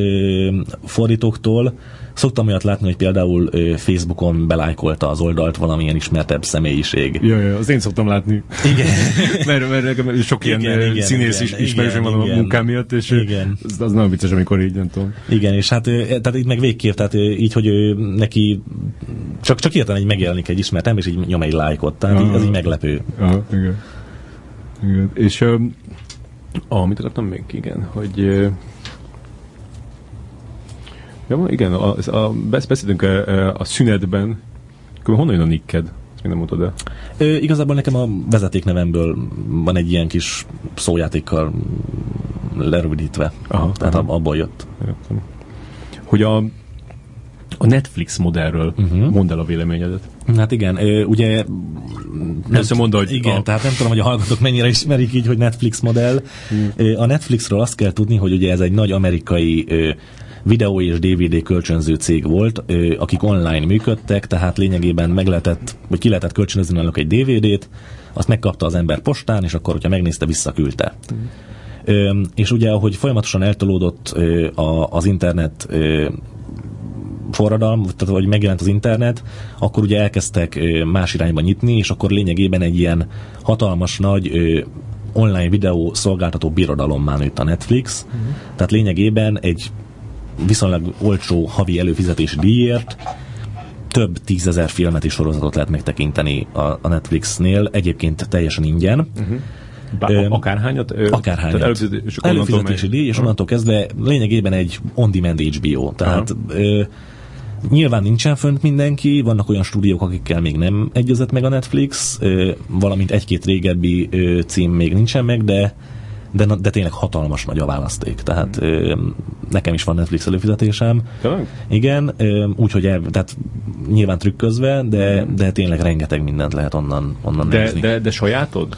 B: fordítóktól Szoktam olyat látni, hogy például Facebookon belájkolta az oldalt valamilyen ismertebb személyiség.
A: Ja, ja, az én szoktam látni.
B: Igen.
A: mert, mert nekem sok igen, ilyen igen, színész igen, is ismerősöm van a munkám miatt, és igen. Az, az nagyon vicces, amikor így, nem tudom.
B: Igen, és hát tehát itt meg végképp, tehát így, hogy neki csak, csak hirtelen egy megjelenik egy ismert ember, és így nyom egy lájkot, tehát így, az így meglepő.
A: Aha, igen. igen. És um, ah, mit akartam még? Igen, hogy Ja, igen, a, a, beszéltünk a, a szünetben. Honnan jön a nicked? Ezt még nem mondtad el.
B: Ö, igazából nekem a vezetéknevemből van egy ilyen kis szójátékkal lerövidítve. Aha, Tehát aha. abból jött.
A: Értem. Hogy a, a Netflix modellről uh-huh. mondd el a véleményedet.
B: Hát igen, ugye...
A: Nem, mondta, hogy
B: igen, a... tehát nem tudom, hogy a hallgatók mennyire ismerik így, hogy Netflix modell. Uh-huh. A Netflixről azt kell tudni, hogy ugye ez egy nagy amerikai videó és DVD kölcsönző cég volt, akik online működtek, tehát lényegében meg lehetett, vagy ki lehetett kölcsönözni náluk egy DVD-t, azt megkapta az ember postán, és akkor, hogyha megnézte, visszaküldte. Mm. És ugye, ahogy folyamatosan eltolódott az internet forradalom, tehát hogy megjelent az internet, akkor ugye elkezdtek más irányba nyitni, és akkor lényegében egy ilyen hatalmas nagy online videó szolgáltató birodalommá nőtt a Netflix. Uh-huh. Tehát lényegében egy viszonylag olcsó havi előfizetési díjért több tízezer filmet és sorozatot lehet megtekinteni a, a Netflixnél, egyébként teljesen ingyen. Uh-huh.
A: Bá, ö, akárhányat? Ö,
B: akárhányat. Előfizetési, előfizetési díj, és onnantól kezdve lényegében egy on-demand HBO. Tehát ö, Nyilván nincsen fönt mindenki, vannak olyan stúdiók, akikkel még nem egyezett meg a Netflix, valamint egy-két régebbi cím még nincsen meg, de de, de tényleg hatalmas nagy a választék. Tehát ö, nekem is van Netflix előfizetésem.
A: Tényleg?
B: Igen, úgyhogy tehát nyilván trükközve, de, de tényleg rengeteg mindent lehet onnan, onnan
A: de,
B: nézni.
A: De, de sajátod?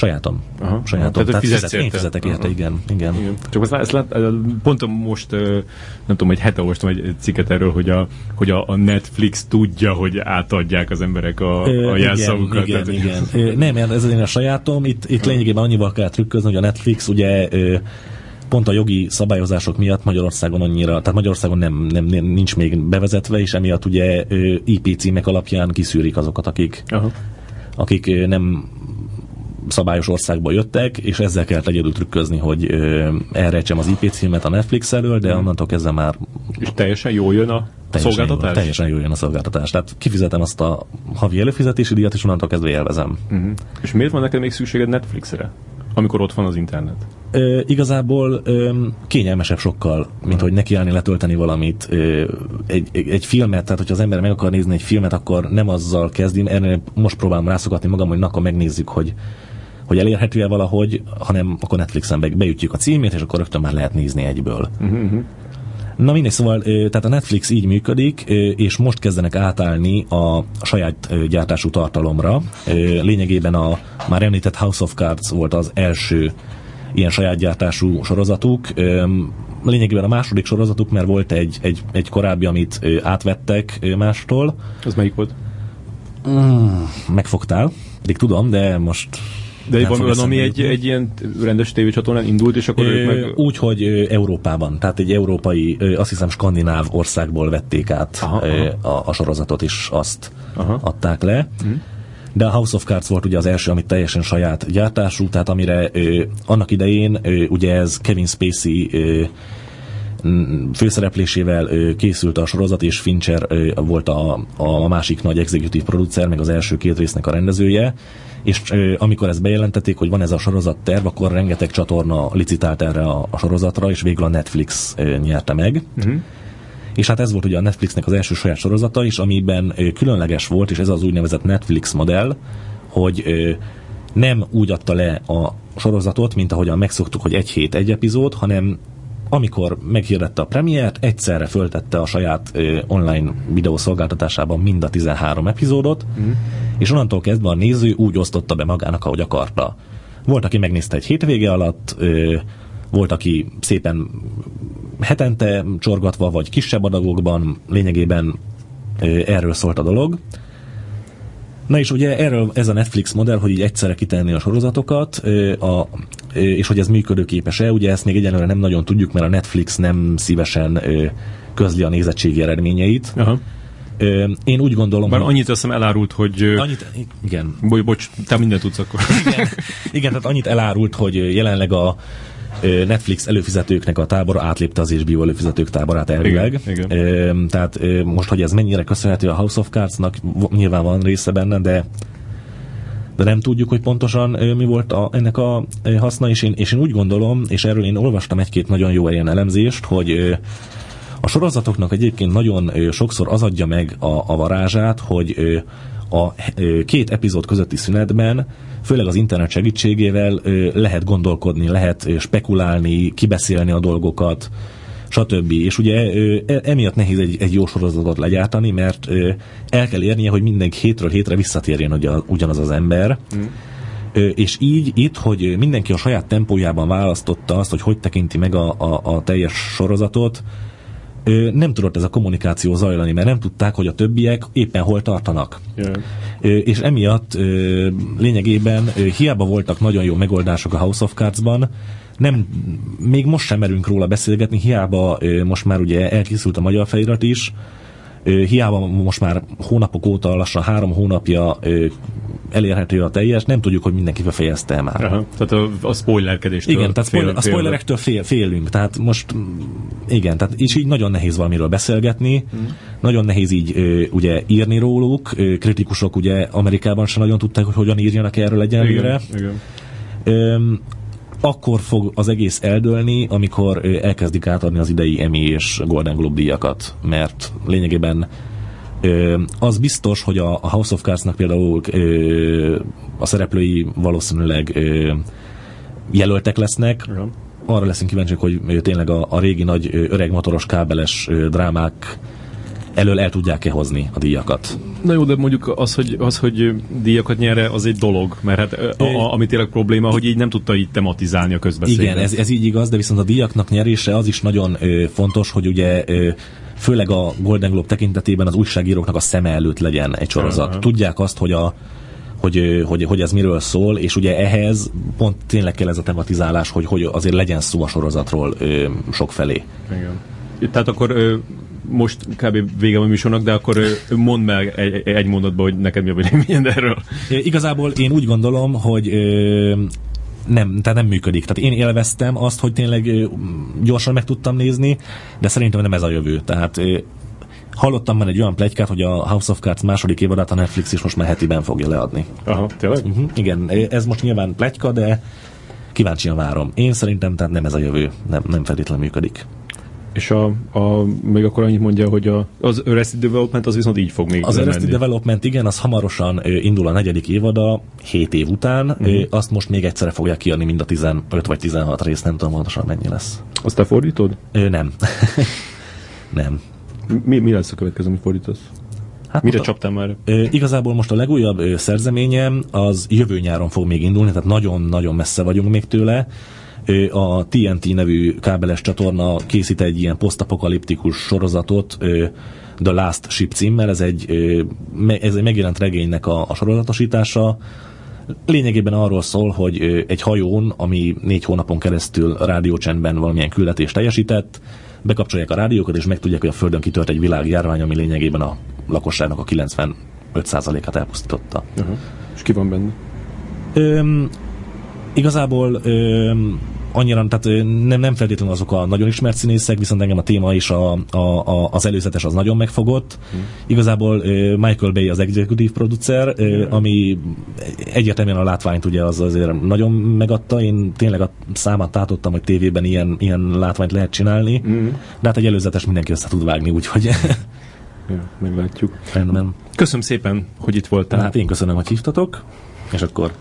B: Sajátom. Aha. Sajátom. Tehát, Tehát fizet, én fizetek érte, igen. igen. igen.
A: Csak azt, ezt lát, pont most, nem tudom, egy hete olvastam egy cikket erről, hogy a, hogy a, Netflix tudja, hogy átadják az emberek a, a jelszavukat.
B: Igen, Tehát, igen. igen. Nem, ez én a sajátom. Itt, itt lényegében annyival kell trükközni, hogy a Netflix ugye pont a jogi szabályozások miatt Magyarországon annyira, tehát Magyarországon nem, nem, nincs még bevezetve, és emiatt ugye IP címek alapján kiszűrik azokat, akik, Aha. akik nem szabályos országba jöttek, és ezzel kellett egyedül trükközni, hogy elrejtsem az IP címet a Netflix elől, de hmm. onnantól kezdve már...
A: És teljesen jól jön a teljesen szolgáltatás?
B: Jól, teljesen jól jön a szolgáltatás. Tehát kifizetem azt a havi előfizetési díjat, és onnantól kezdve élvezem.
A: Uh-huh. És miért van neked még szükséged Netflixre? amikor ott van az internet?
B: Ö, igazából ö, kényelmesebb sokkal, mint hogy nekiállni letölteni valamit, ö, egy, egy, egy filmet, tehát hogyha az ember meg akar nézni egy filmet, akkor nem azzal kezdim, erre most próbálom rászokatni magam, hogy na, megnézzük, hogy hogy elérhető-e valahogy, hanem akkor Netflixen be, beütjük a címét, és akkor rögtön már lehet nézni egyből. Uh-huh. Na mindegy, szóval tehát a Netflix így működik, és most kezdenek átállni a saját gyártású tartalomra. Lényegében a már említett House of Cards volt az első ilyen saját gyártású sorozatuk. Lényegében a második sorozatuk, mert volt egy, egy, egy korábbi, amit átvettek mástól.
A: Az melyik volt?
B: Mm, megfogtál. Pedig tudom, de most
A: de van olyan, ami egy, egy ilyen rendes tévécsatornán indult, és akkor ők meg...
B: Úgy, hogy Európában, tehát egy európai, azt hiszem skandináv országból vették át aha, aha. A, a sorozatot, és azt aha. adták le. Uh-huh. De a House of Cards volt ugye az első, amit teljesen saját gyártású, tehát amire ö, annak idején ö, ugye ez Kevin Spacey ö, főszereplésével ö, készült a sorozat, és Fincher ö, volt a, a másik nagy executive producer, meg az első két résznek a rendezője és amikor ezt bejelentették, hogy van ez a sorozat terv, akkor rengeteg csatorna licitált erre a, a sorozatra, és végül a Netflix nyerte meg. Uh-huh. És hát ez volt ugye a Netflixnek az első saját sorozata is, amiben különleges volt, és ez az úgynevezett Netflix modell, hogy nem úgy adta le a sorozatot, mint ahogyan megszoktuk, hogy egy hét egy epizód, hanem amikor meghirdette a premiért, egyszerre föltette a saját ö, online videószolgáltatásában mind a 13 epizódot, mm. és onnantól kezdve a néző úgy osztotta be magának, ahogy akarta. Volt, aki megnézte egy hétvége alatt, ö, volt, aki szépen hetente csorgatva, vagy kisebb adagokban, lényegében ö, erről szólt a dolog. Na és ugye erről ez a Netflix modell, hogy így egyszerre kitenni a sorozatokat, a, és hogy ez működőképes-e, ugye ezt még egyenlőre nem nagyon tudjuk, mert a Netflix nem szívesen közli a nézettségi eredményeit. Aha. Én úgy gondolom,
A: Bár hogy... annyit azt elárult, hogy...
B: Annyit, igen.
A: Bocs, bocs, te mindent tudsz akkor.
B: Igen, igen, tehát annyit elárult, hogy jelenleg a Netflix előfizetőknek a tábora átlépte az HBO előfizetők táborát elvileg. Igen, igen. Tehát most, hogy ez mennyire köszönhető a House of Cards-nak, nyilván van része benne, de de nem tudjuk, hogy pontosan mi volt a, ennek a haszna, és én, és én úgy gondolom, és erről én olvastam egy-két nagyon jó ilyen elemzést, hogy a sorozatoknak egyébként nagyon sokszor az adja meg a, a varázsát, hogy a két epizód közötti szünetben, főleg az internet segítségével lehet gondolkodni, lehet spekulálni, kibeszélni a dolgokat, stb. És ugye e, emiatt nehéz egy, egy jó sorozatot legyártani, mert el kell érnie, hogy mindenki hétről hétre visszatérjen ugyanaz az ember. Mm. És így itt, hogy mindenki a saját tempójában választotta azt, hogy hogy tekinti meg a, a, a teljes sorozatot, nem tudott ez a kommunikáció zajlani, mert nem tudták, hogy a többiek éppen hol tartanak. Yeah. És emiatt lényegében hiába voltak nagyon jó megoldások a House of Cards-ban, nem, még most sem merünk róla beszélgetni, hiába most már ugye elkészült a magyar felirat is, hiába most már hónapok óta, lassan három hónapja elérhető a teljes, nem tudjuk, hogy mindenki befejezte már.
A: Aha, tehát a, a spoilerkedéstől
B: Igen, tehát fél, a spoilerektől fél, félünk, tehát most igen, tehát és így nagyon nehéz valamiről beszélgetni, hmm. nagyon nehéz így ugye írni róluk, kritikusok ugye Amerikában sem nagyon tudták, hogy hogyan írjanak erről egyenlőre. Igen, igen akkor fog az egész eldőlni, amikor elkezdik átadni az idei Emmy és Golden Globe díjakat, mert lényegében az biztos, hogy a House of Cards-nak például a szereplői valószínűleg jelöltek lesznek, Igen. arra leszünk kíváncsiak, hogy tényleg a, a régi nagy öreg motoros kábeles drámák elől el tudják-e hozni a díjakat.
A: Na jó, de mondjuk az, hogy, az, hogy díjakat nyere, az egy dolog, mert hát a, a, ami tényleg probléma, hogy így nem tudta így tematizálni a közbeszédet.
B: Igen, ez, ez így igaz, de viszont a díjaknak nyerése az is nagyon ö, fontos, hogy ugye ö, főleg a Golden Globe tekintetében az újságíróknak a szeme előtt legyen egy sorozat. Uh-huh. Tudják azt, hogy a hogy, hogy, hogy ez miről szól, és ugye ehhez pont tényleg kell ez a tematizálás, hogy, hogy azért legyen szó a sorozatról ö, sok felé.
A: Igen. Tehát akkor ö, most kb. vége a műsornak, de akkor mondd meg egy, egy mondatban, hogy neked mi a véleményed erről.
B: Igazából én úgy gondolom, hogy nem, tehát nem működik. Tehát én élveztem azt, hogy tényleg gyorsan meg tudtam nézni, de szerintem nem ez a jövő. Tehát hallottam már egy olyan plegykát, hogy a House of Cards második évadát a Netflix is most már hetiben fogja leadni.
A: Aha, tényleg? Uh-huh,
B: igen, ez most nyilván plegyka, de kíváncsian várom. Én szerintem tehát nem ez a jövő, nem, nem feltétlenül működik.
A: És a, a, még akkor annyit mondja, hogy a, az Arrested Development az viszont így fog még
B: Az Arrested menni. Development, igen, az hamarosan indul a negyedik évada, 7 év után. Uh-huh. Azt most még egyszerre fogják kiadni mind a 15 vagy 16 rész, nem tudom pontosan mennyi lesz.
A: Azt te fordítod?
B: Ö, nem. nem.
A: Mi, mi lesz a következő, amit fordítasz? Hát Mire a, csaptál már?
B: Ö, igazából most a legújabb ö, szerzeményem az jövő nyáron fog még indulni, tehát nagyon-nagyon messze vagyunk még tőle a TNT nevű kábeles csatorna készít egy ilyen posztapokaliptikus sorozatot, The Last Ship címmel, ez egy, ez egy megjelent regénynek a, a sorozatosítása. Lényegében arról szól, hogy egy hajón, ami négy hónapon keresztül rádiócsendben valamilyen küldetést teljesített, bekapcsolják a rádiókat, és megtudják, hogy a Földön kitört egy világjárvány, ami lényegében a lakosságnak a 95%-át elpusztította.
A: Uh-huh. És ki van benne?
B: Öm, igazából öm, annyira, tehát nem, nem feltétlenül azok a nagyon ismert színészek, viszont engem a téma is a, a, a, az előzetes az nagyon megfogott. Hmm. Igazából Michael Bay az executive producer, hmm. ami egyértelműen a látványt ugye az azért nagyon megadta. Én tényleg a számát átottam, hogy tévében ilyen, ilyen látványt lehet csinálni, hmm. de hát egy előzetes mindenki össze tud vágni, úgyhogy...
A: ja, meglátjuk.
B: Rendben.
A: Köszönöm szépen, hogy itt voltál.
B: Hát én köszönöm, hogy hívtatok, és akkor